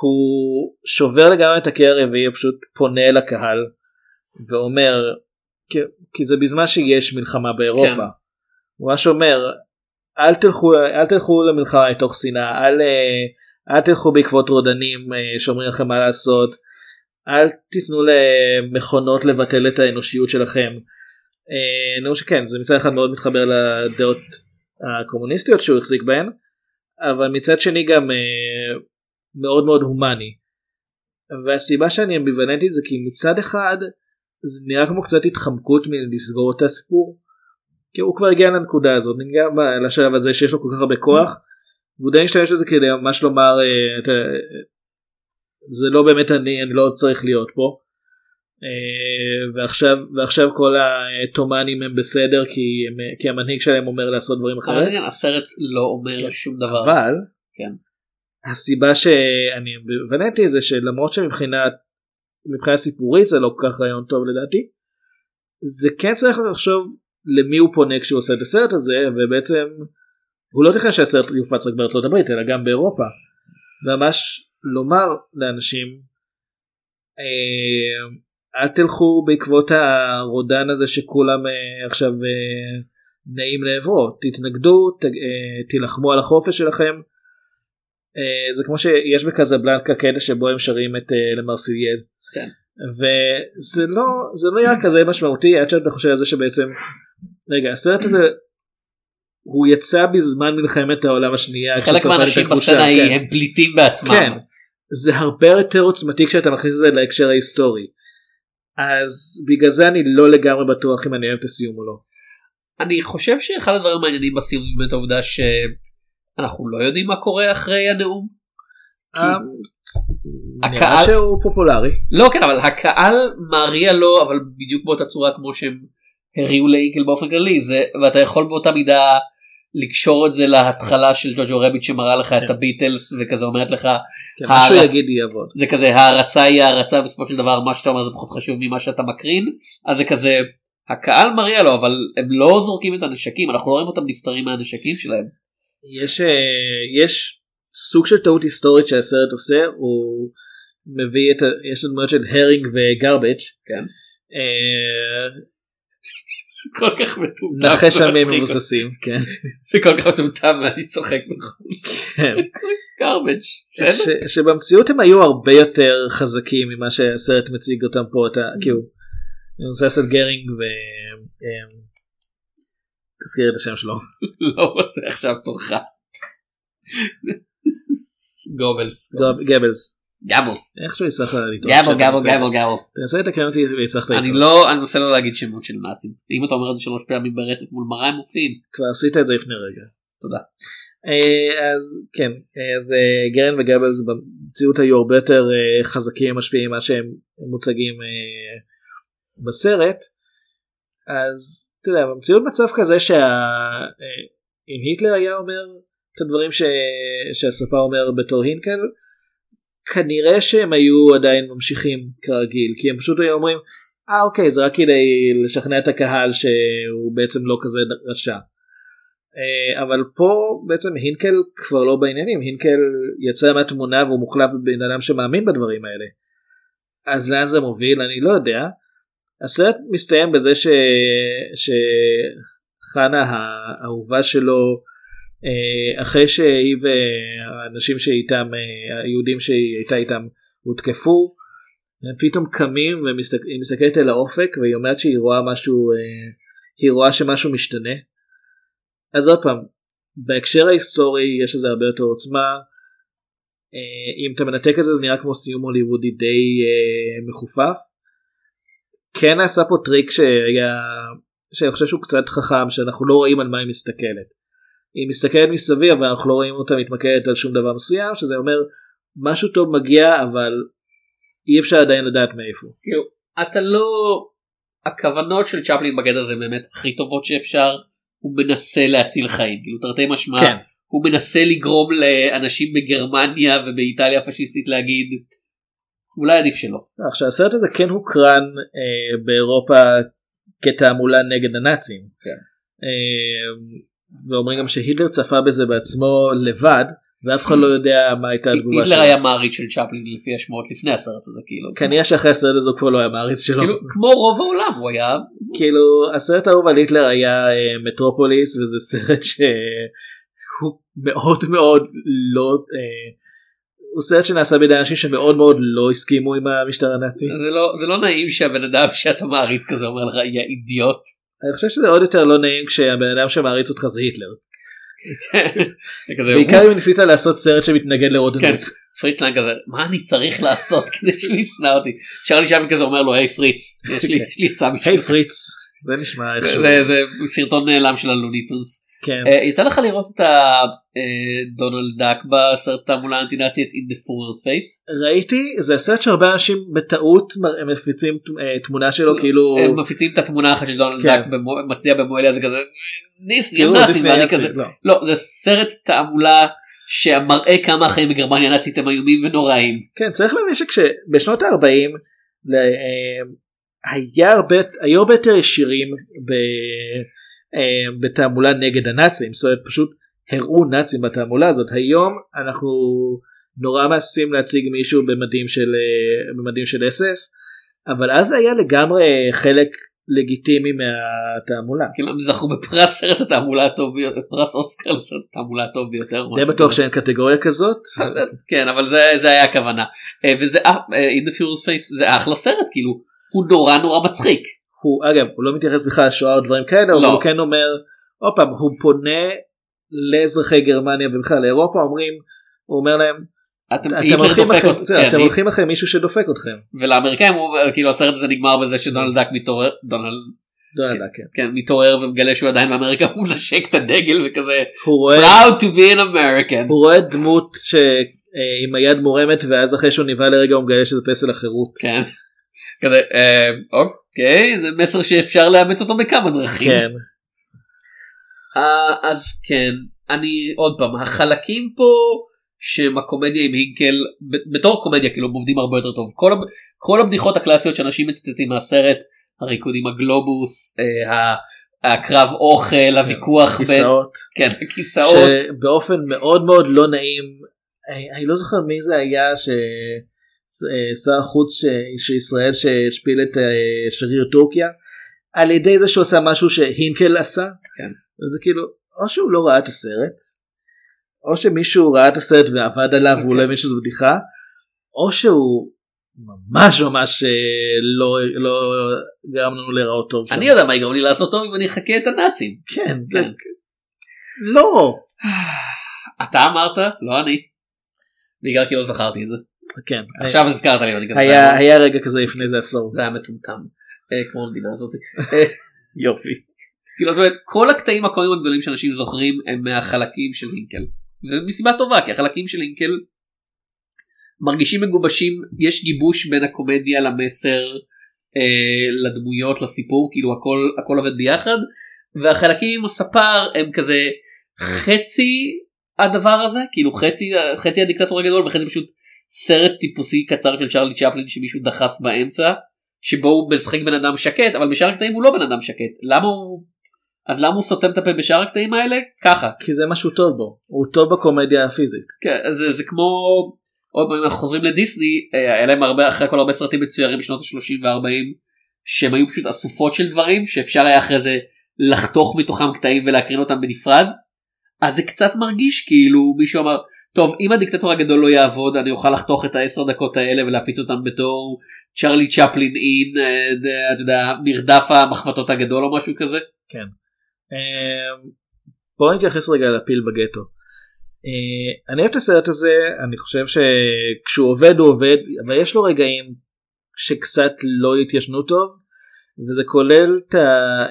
הוא שובר לגמרי את הרביעי הוא פשוט פונה אל הקהל ואומר כי, כי זה בזמן שיש מלחמה באירופה. כן. הוא ממש אומר אל תלכו אל תלכו למלחמה מתוך שנאה אל, אה, אל תלכו בעקבות רודנים אה, שאומרים לכם מה לעשות אל תיתנו למכונות לבטל את האנושיות שלכם. אה, נאמר שכן זה מצד אחד מאוד מתחבר לדעות הקומוניסטיות שהוא החזיק בהן אבל מצד שני גם מאוד מאוד הומני. והסיבה שאני אמביוולנטית זה כי מצד אחד זה נראה כמו קצת התחמקות מלסגור את הסיפור. כי הוא כבר הגיע לנקודה הזאת, נגיע לשלב הזה שיש לו כל כך הרבה כוח. והוא די משתמש בזה כדי ממש לומר אה, זה לא באמת אני, אני לא צריך להיות פה. אה, ועכשיו, ועכשיו כל התומנים הם בסדר כי, הם, כי המנהיג שלהם אומר לעשות דברים אחרת. עניין, הסרט לא אומר שום דבר. אבל כן. הסיבה שאני הבנתי זה שלמרות שמבחינה מבחינה סיפורית זה לא כל כך רעיון טוב לדעתי. זה כן צריך לחשוב למי הוא פונה כשהוא עושה את הסרט הזה ובעצם הוא לא תכנן שהסרט יופץ רק בארצות הברית אלא גם באירופה. ממש לומר לאנשים אה, אל תלכו בעקבות הרודן הזה שכולם אה, עכשיו אה, נעים לעברו תתנגדו תילחמו על החופש שלכם. זה כמו שיש בקזבלנקה קטע שבו הם שרים את למרסיליאל. כן. וזה לא זה לא נראה כזה משמעותי עד שאתה חושב על זה שבעצם רגע הסרט הזה הוא יצא בזמן מלחמת העולם השנייה. חלק מהאנשים כבושה, בסצנה היא כן. הם פליטים בעצמם. כן. זה הרבה יותר עוצמתי כשאתה מכניס את זה להקשר ההיסטורי. אז בגלל זה אני לא לגמרי בטוח אם אני אוהב את הסיום או לא. אני חושב שאחד הדברים המעניינים בסיום זה באמת העובדה שאנחנו לא יודעים מה קורה אחרי הנאום. אה, נראה הקהל- שהוא פופולרי. לא כן אבל הקהל מריע לו אבל בדיוק באותה צורה כמו שהם הריעו לאינקל באופן כללי זה ואתה יכול באותה מידה לקשור את זה להתחלה של ג'וג'ו רביט שמראה לך את הביטלס וכזה אומרת לך כן. זה כזה הערצה היא הערצה בסופו של דבר מה שאתה אומר זה פחות חשוב ממה שאתה מקרין אז זה כזה הקהל מריע לו אבל הם לא זורקים את הנשקים אנחנו לא רואים אותם נפטרים מהנשקים שלהם. יש אה, יש סוג של טעות היסטורית שהסרט עושה הוא מביא את. יש דמויות של הרינג וגרבג' כן. אה, כל כך מטומטם. נחש מצחיק. מבוססים כן זה כל כך מטומטם ואני צוחק בחוץ. כן. garbage. שבמציאות הם היו הרבה יותר חזקים ממה שהסרט מציג אותם פה אתה כאילו על גרינג ו... אה, תזכיר את השם שלו לא רוצה עכשיו תורך. גובלס. גוב- גבלס גבלס. איכשהו הצלחת לטעות גבל גבל גבל גבל. תנסה לתקן אותי והצלחת אני לטעות. לא אני מנסה לא להגיד שמות של נאצים. אם אתה אומר את זה שלוש פעמים ברצף מול מראה הם מופיעים. כבר עשית את זה לפני רגע. תודה. אה, אז כן אז אה, גרן וגבלס במציאות היו הרבה יותר אה, חזקים משפיעים ממה שהם מוצגים אה, בסרט. אז אתה יודע במציאות מצב כזה שאם היטלר היה אומר את הדברים ש... שהספר אומר בתור הינקל כנראה שהם היו עדיין ממשיכים כרגיל כי הם פשוט היו אומרים אה אוקיי זה רק כדי לשכנע את הקהל שהוא בעצם לא כזה רשע. אה, אבל פה בעצם הינקל כבר לא בעניינים הינקל יצא מהתמונה והוא מוחלף בבן אדם שמאמין בדברים האלה. אז לאן זה מוביל אני לא יודע. הסרט מסתיים בזה ש... חנה האהובה שלו אחרי שהיא והאנשים שאיתם אה, היהודים שהיא הייתה איתם הותקפו הם פתאום קמים והיא מסתכלת אל האופק והיא אומרת שהיא רואה משהו אה, היא רואה שמשהו משתנה. אז עוד פעם בהקשר ההיסטורי יש לזה הרבה יותר עוצמה. אם אתה מנתק את זה זה נראה כמו סיום הוליוודי די מחופף. כן נעשה פה טריק שהיה שאני חושב שהוא קצת חכם שאנחנו לא רואים על מה היא מסתכלת. היא מסתכלת מסביב אבל אנחנו לא רואים אותה מתמקדת על שום דבר מסוים שזה אומר משהו טוב מגיע אבל אי אפשר עדיין לדעת מאיפה. כאילו, אתה לא הכוונות של צ'פלין בגדול זה באמת הכי טובות שאפשר הוא מנסה להציל חיים כאילו תרתי משמע כן. הוא מנסה לגרום לאנשים בגרמניה ובאיטליה הפשיסטית להגיד אולי עדיף שלא. עכשיו הסרט הזה כן הוקרן אה, באירופה כתעמולה נגד הנאצים. כן. אה, ואומרים גם שהיטלר צפה בזה בעצמו לבד ואף אחד לא יודע מה הייתה התגובה שלו. היטלר היה מעריץ של צ'פלין לפי השמועות לפני הסרט הזה כאילו. כנראה שאחרי הסרט הזה הוא כבר לא היה מעריץ שלו. כאילו, כמו רוב העולם הוא היה. כאילו הסרט האהוב על היטלר היה אה, מטרופוליס וזה סרט שהוא מאוד מאוד לא. אה, הוא סרט שנעשה בידי אנשים שמאוד מאוד לא הסכימו עם המשטר הנאצי. זה לא, זה לא נעים שהבן אדם שאתה מעריץ כזה אומר לך יא אידיוט. אני חושב שזה עוד יותר לא נעים כשהבן אדם שמעריץ אותך זה היטלר. בעיקר אם ניסית לעשות סרט שמתנגד לרודנות. כן, פריץ לנג כזה מה אני צריך לעשות <laughs> כדי שהוא ישנא אותי. שרלי שם כזה אומר לו היי פריץ יש לי יש לי הצעה היי בשבילך. פריץ זה נשמע איכשהו. זה סרטון נעלם של הלוניטוס. כן. אה, יצא לך לראות את הדונלד דאק בסרט תעמולה אנטי נאצית in the fool's face? ראיתי זה סרט שהרבה אנשים בטעות הם מפיצים אה, תמונה שלו כאילו הם מפיצים את התמונה האחת של דונלד כן. דאק במו- מצדיע במועליה זה כזה דיסני כאילו, ואני כזה לא. לא זה סרט תעמולה שמראה כמה החיים בגרמניה הנאצית הם איומים ונוראים. כן צריך להבין שכשבשנות ה-40 היה הרבה היו הרבה יותר ישירים ב, אה, בתעמולה נגד הנאצים זאת אומרת פשוט הראו נאצים בתעמולה הזאת היום אנחנו נורא מהססים להציג מישהו במדים של אה, במדים של אס.אס אבל אז זה היה לגמרי חלק לגיטימי מהתעמולה. כאילו הם זכו בפרס סרט התעמולה הטוב ביותר פרס אוסקר לסרט התעמולה הטוב ביותר. די בטוח שאין קטגוריה כזאת. <laughs> כן אבל זה זה היה הכוונה אה, וזה אה, אה, in the furious face זה אחלה סרט כאילו הוא נורא נורא מצחיק. הוא אגב הוא לא מתייחס בכלל לשואה או דברים כאלה אבל לא. הוא כן אומר עוד פעם הוא פונה לאזרחי גרמניה ובכלל לאירופה אומרים הוא אומר להם אתם אתם הולכים אחרי- אותו- זהו, כן, אתם הי- הולכים אחרי מישהו שדופק אתכם. ולאמריקאים הוא כאילו הסרט הזה נגמר בזה שדונלד דאק מתעורר דונלד דונלד דאק, כן. כן מתעורר ומגלה שהוא עדיין באמריקה הוא נשק את הדגל וכזה הוא רואה proud to be an American. הוא רואה דמות שעם היד מורמת ואז אחרי שהוא נבהל לרגע הוא מגלה שזה פסל החירות. כן. כזה אה, אוקיי זה מסר שאפשר לאמץ אותו בכמה דרכים. כן. אה, אז כן אני עוד פעם החלקים פה שהם הקומדיה עם הינקל בתור קומדיה כאילו הם עובדים הרבה יותר טוב כל, כל הבדיחות הקלאסיות שאנשים מצטטים מהסרט הריקוד עם הגלובוס אה, ה- הקרב אוכל הוויכוח בין- כיסאות. כן הכיסאות שבאופן מאוד מאוד לא נעים אני, אני לא זוכר מי זה היה ששר החוץ ש- של ישראל שהשפיל את אה, שגריר טורקיה על ידי זה שהוא עשה משהו שהינקל עשה. כן. זה כאילו או שהוא לא ראה את הסרט או שמישהו ראה את הסרט ועבד עליו והוא כן. לא הבין שזו בדיחה או שהוא ממש ממש אה, לא לא גרם לנו להיראות טוב. אני יודע מה יגרום לי לעשות טוב אם אני אחכה את הנאצים. כן זה כן. לא <sighs> אתה אמרת לא אני. בעיקר כי לא זכרתי את זה. כן עכשיו הזכרת לי היה היה רגע כזה לפני זה עשור. זה היה מטומטם אה, כמו המדינה הזאת <laughs> יופי. כאילו זאת אומרת כל הקטעים הקומיים הגדולים שאנשים זוכרים הם מהחלקים של לינקל. זה מסיבה טובה כי החלקים של לינקל מרגישים מגובשים יש גיבוש בין הקומדיה למסר אה, לדמויות לסיפור כאילו הכל הכל עובד ביחד והחלקים עם הספר הם כזה חצי הדבר הזה כאילו חצי חצי הדיקטטור הגדול וחצי פשוט סרט טיפוסי קצר של צ'רלי צ'פלין שמישהו דחס באמצע שבו הוא משחק בן אדם שקט אבל בשאר הקטעים הוא לא בן אדם שקט. למה הוא אז למה הוא סותם את הפה בשאר הקטעים האלה? ככה. כי זה משהו טוב בו. הוא טוב בקומדיה הפיזית. כן, אז זה, זה כמו עוד פעם אנחנו חוזרים לדיסני אה, היה להם הרבה אחרי כל הרבה סרטים מצוירים בשנות ה-30 וה-40 שהם היו פשוט אסופות של דברים שאפשר היה אחרי זה לחתוך מתוכם קטעים ולהקרין אותם בנפרד. אז זה קצת מרגיש כאילו מישהו אמר טוב אם הדיקטטור הגדול לא יעבוד אני אוכל לחתוך את העשר דקות האלה ולהפיץ אותם בתור צ'רלי צ'פלין אין אה, אתה יודע מרדף המחבטות הגדול או משהו כזה. כן. אמ, בוא נתייחס רגע לפיל בגטו. אה, אני אוהב את הסרט הזה אני חושב שכשהוא עובד הוא עובד אבל יש לו רגעים שקצת לא התיישנו טוב וזה כולל את,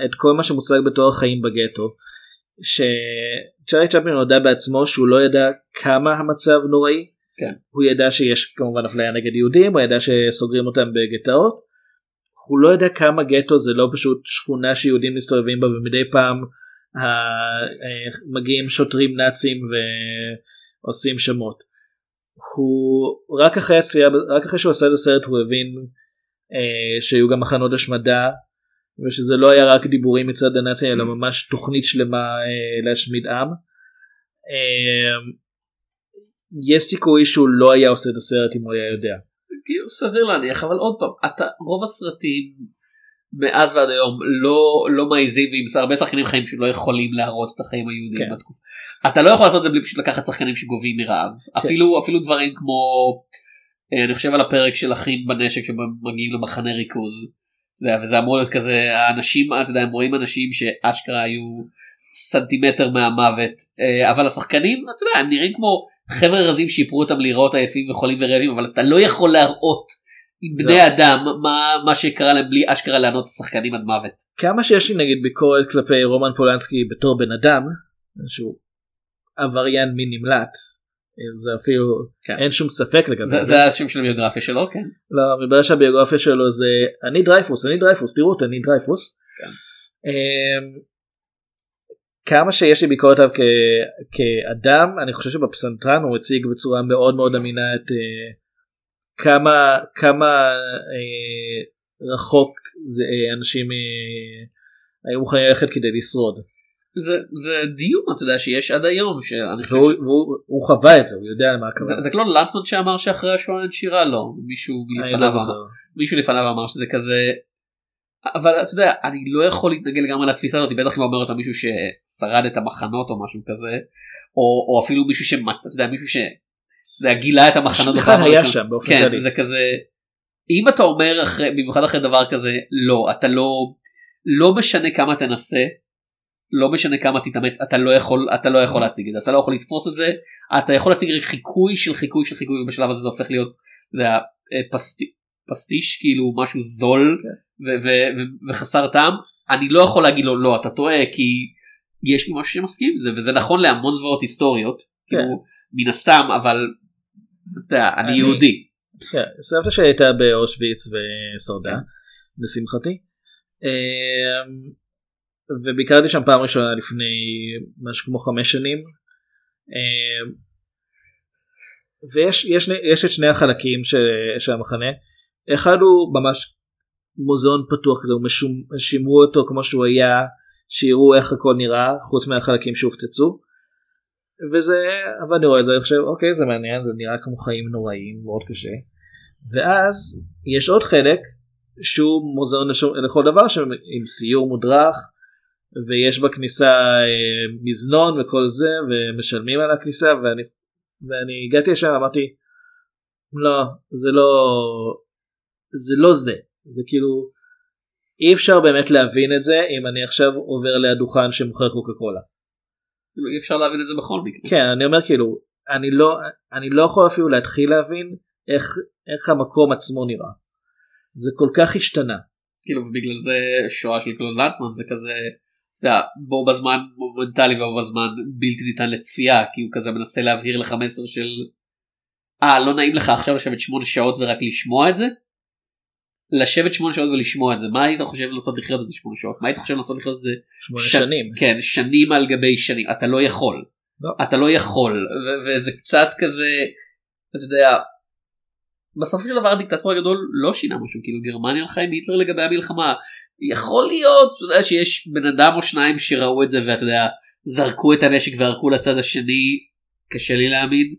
את כל מה שמוצג בתור החיים בגטו. שצ'ארי צ'פלין הודה בעצמו שהוא לא ידע כמה המצב נוראי. כן. הוא ידע שיש כמובן אפליה נגד יהודים הוא ידע שסוגרים אותם בגטאות. הוא לא יודע כמה גטו זה לא פשוט שכונה שיהודים מסתובבים בה ומדי פעם ה- אה, מגיעים שוטרים נאצים ועושים שמות. הוא רק אחרי הצפייה רק אחרי שהוא עשה את הסרט הוא הבין אה, שהיו גם מחנות השמדה ושזה לא היה רק דיבורים מצד הנאצים אלא ממש תוכנית שלמה אה, להשמיד עם. אה, יש סיכוי שהוא לא היה עושה את הסרט אם הוא היה יודע. כאילו סביר להניח אבל עוד פעם אתה רוב הסרטים מאז ועד היום לא לא מעיזים ועם הרבה שחקנים חיים שלא יכולים להראות את החיים היהודיים כן. בתקופה. אתה לא יכול לעשות את זה בלי פשוט לקחת שחקנים שגובים מרעב אפילו אפילו דברים כמו אה, אני חושב על הפרק של אחים בנשק שמגיעים למחנה ריכוז. וזה אמור להיות כזה האנשים אתה יודע הם רואים אנשים שאשכרה היו סנטימטר מהמוות אה, אבל השחקנים אתה יודע הם נראים כמו חבר'ה רזים שיפרו אותם להיראות עייפים וחולים ורעבים אבל אתה לא יכול להראות עם בני זהו. אדם מה מה שקרה להם בלי אשכרה לענות את השחקנים עד מוות. כמה שיש לי נגיד ביקורת כלפי רומן פולנסקי בתור בן אדם שהוא עבריין מין נמלט זה אפילו כן. אין שום ספק לגבי זה, זה. זה השם של הביוגרפיה שלו כן. לא, מתברר שהביוגרפיה שלו זה אני דרייפוס אני דרייפוס תראו אותי אני דרייפוס. אמ, כמה שיש לי ביקורת עליו כ- כאדם אני חושב שבפסנתרן הוא הציג בצורה מאוד מאוד אמינה את אה, כמה כמה אה, רחוק זה אה, אנשים היו מוכנים ללכת כדי לשרוד. זה זה דיון אתה יודע שיש עד היום שאני חושב והוא, ש- והוא, הוא חווה את זה הוא יודע למה הכוונה. זה, זה כמו לנטמן שאמר שאחרי השואה אין שירה לא מישהו אני לפניו לא אמר. מישהו לפניו אמר שזה כזה אבל אתה יודע אני לא יכול להתנגד לגמרי לתפיסה הזאת בטח אם אומר אותה מישהו ששרד את המחנות או משהו כזה או, או אפילו מישהו שמצא אתה יודע מישהו ש... אתה יודע, גילה את המחנות בפעם היה. שם באופן כן כללי. זה כזה אם אתה אומר אחרי במיוחד אחרי דבר כזה לא אתה לא לא משנה כמה תנסה לא משנה כמה תתאמץ אתה לא יכול אתה לא יכול להציג את זה אתה לא יכול לתפוס את זה אתה יכול להציג חיקוי של חיקוי של חיקוי ובשלב הזה זה הופך להיות יודע, אה, פסטי, פסטיש כאילו משהו זול ו- ו- ו- וחסר טעם. אני לא יכול להגיד לו לא אתה טועה כי יש לי משהו שמסכים עם זה וזה נכון להמון זוועות היסטוריות כאילו מן הסתם אבל אתה יודע, אני אני- יהודי. כן, סבתא שלי הייתה באושוויץ ושרדה לשמחתי. וביקרתי שם פעם ראשונה לפני משהו כמו חמש שנים. אמ, ויש יש, יש את שני החלקים של, של המחנה. אחד הוא ממש מוזיאון פתוח כזה, הוא משום, שימרו אותו כמו שהוא היה, שיראו איך הכל נראה חוץ מהחלקים שהופצצו. וזה, אבל אני רואה את זה, אני חושב, אוקיי, זה מעניין, זה נראה כמו חיים נוראים, מאוד קשה. ואז יש עוד חלק שהוא מוזיאון לכל דבר עם סיור מודרך, ויש בכניסה אה, מזנון וכל זה, ומשלמים על הכניסה, ואני, ואני הגעתי לשם, אמרתי, לא, זה לא, זה לא זה, זה כאילו, אי אפשר באמת להבין את זה אם אני עכשיו עובר ליד דוכן שמוכר קוקה קולה. כאילו, אי אפשר להבין את זה בכל מקרה כן אני אומר כאילו אני לא אני לא יכול אפילו להתחיל להבין איך איך המקום עצמו נראה. זה כל כך השתנה. כאילו ובגלל זה שואה של קלוד לנצמן זה כזה יודע, בו בזמן מומנטלי ובו בזמן בלתי ניתן לצפייה כי הוא כזה מנסה להבהיר לך מסר של אה לא נעים לך עכשיו לשבת שמונה שעות ורק לשמוע את זה? לשבת שמונה שעות ולשמוע את זה. מה היית חושב לעשות לחיות את זה שמונה שעות? מה היית חושב לעשות לחיות את זה שמונה ש- שנים. כן שנים על גבי שנים. אתה לא יכול. לא. אתה לא יכול. ו- וזה קצת כזה אתה יודע בסופו של דבר הדיקטטור הגדול לא שינה משהו. כאילו גרמניה הלכה עם היטלר לגבי המלחמה יכול להיות אתה יודע, שיש בן אדם או שניים שראו את זה ואתה יודע זרקו את הנשק וערקו לצד השני קשה לי להאמין.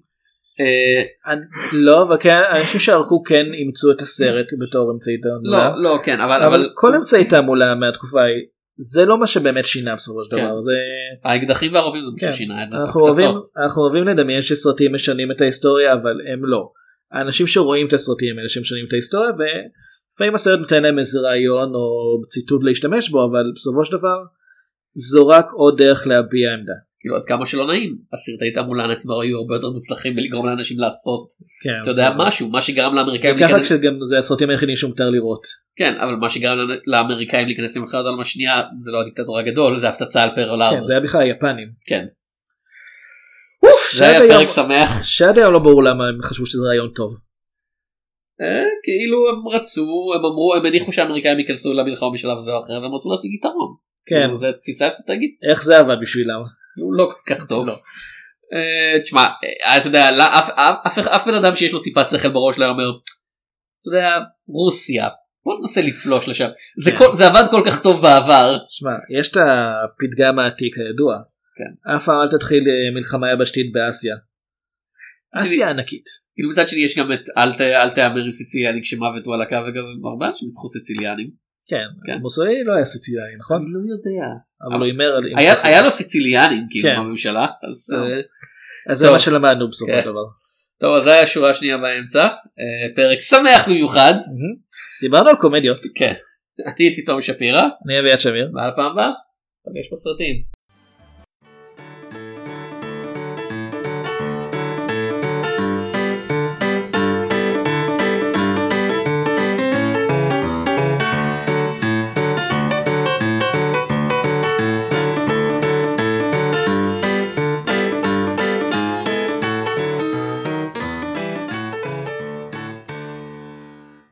אה, לא אבל כן אני חושב שערכו כן אימצו את הסרט בתור אמצעי תעמולה. לא לא כן אבל אבל כל אמצעי תעמולה מהתקופה ההיא זה לא מה שבאמת שינה בסופו של כן. דבר זה האקדחים והרובים זה מה כן. ששינה את זה. אנחנו אוהבים לדמיין שסרטים משנים את ההיסטוריה אבל הם לא. האנשים שרואים את הסרטים הם אלה שמשנים את ההיסטוריה ולפעמים הסרט נותן להם איזה רעיון או ציטוט להשתמש בו אבל בסופו של דבר זו רק עוד דרך להביע עמדה. כאילו עד כמה שלא נעים הסרטי תעמולה הנאצים היו הרבה יותר מוצלחים בלגרום לאנשים לעשות כן. אתה יודע משהו מה שגרם זה לאמריקאים ככה להיכנס כשגם זה הסרטים היחידים שמותר לראות. כן אבל מה שגרם לאמריקאים להיכנס למלחמת העולם השנייה זה לא הדיקטטור הגדול זה הפצצה על פרל ארבור. כן, זה היה בכלל היפנים. כן. זה היה פרק שמח שעד היום לא ברור למה הם חשבו שזה רעיון טוב. אה, כאילו הם רצו הם אמרו הם הניחו שהאמריקאים ייכנסו למלחמה בשלב זה או אחר והם רצו להשיג יתרון. כן. כאילו, זה תפיסה אסטרטגית איך זה עבד בשבילם? הוא לא כל כך טוב. אה, תשמע אה, אתה יודע לא, אף- בן אדם שיש לו טיפת שכל בראש לא אומר אתה יודע רוסיה בוא ננסה לפלוש לשם זה כן. כל- זה עבד כל כך טוב בעבר. שמע יש את הפתגם העתיק הידוע. כן. אף פעם אל תתחיל מלחמה יבשתית באסיה. אסיה ענקית. כאילו מצד שני יש גם את אל תהמר עם סיציליאני כשמוות הוא על הקו וגם הרבה אנשים ניצחו סיציליאנים. כן. כן. מוסוליני לא היה סיציליאני נכון? אני לא יודע. אבל הוא הימר על... היה לו סיציליאנים כאילו כן. בממשלה אז. אה, אז זה. מה שלמדנו בסופו כן. של דבר. טוב אז זה היה השורה השנייה באמצע אה, פרק שמח במיוחד דיברנו על קומדיות. כן <laughs> אני הייתי תום שפירא אני אביעד שמיר. ועל הפעם הבאה. נפגש בסרטים.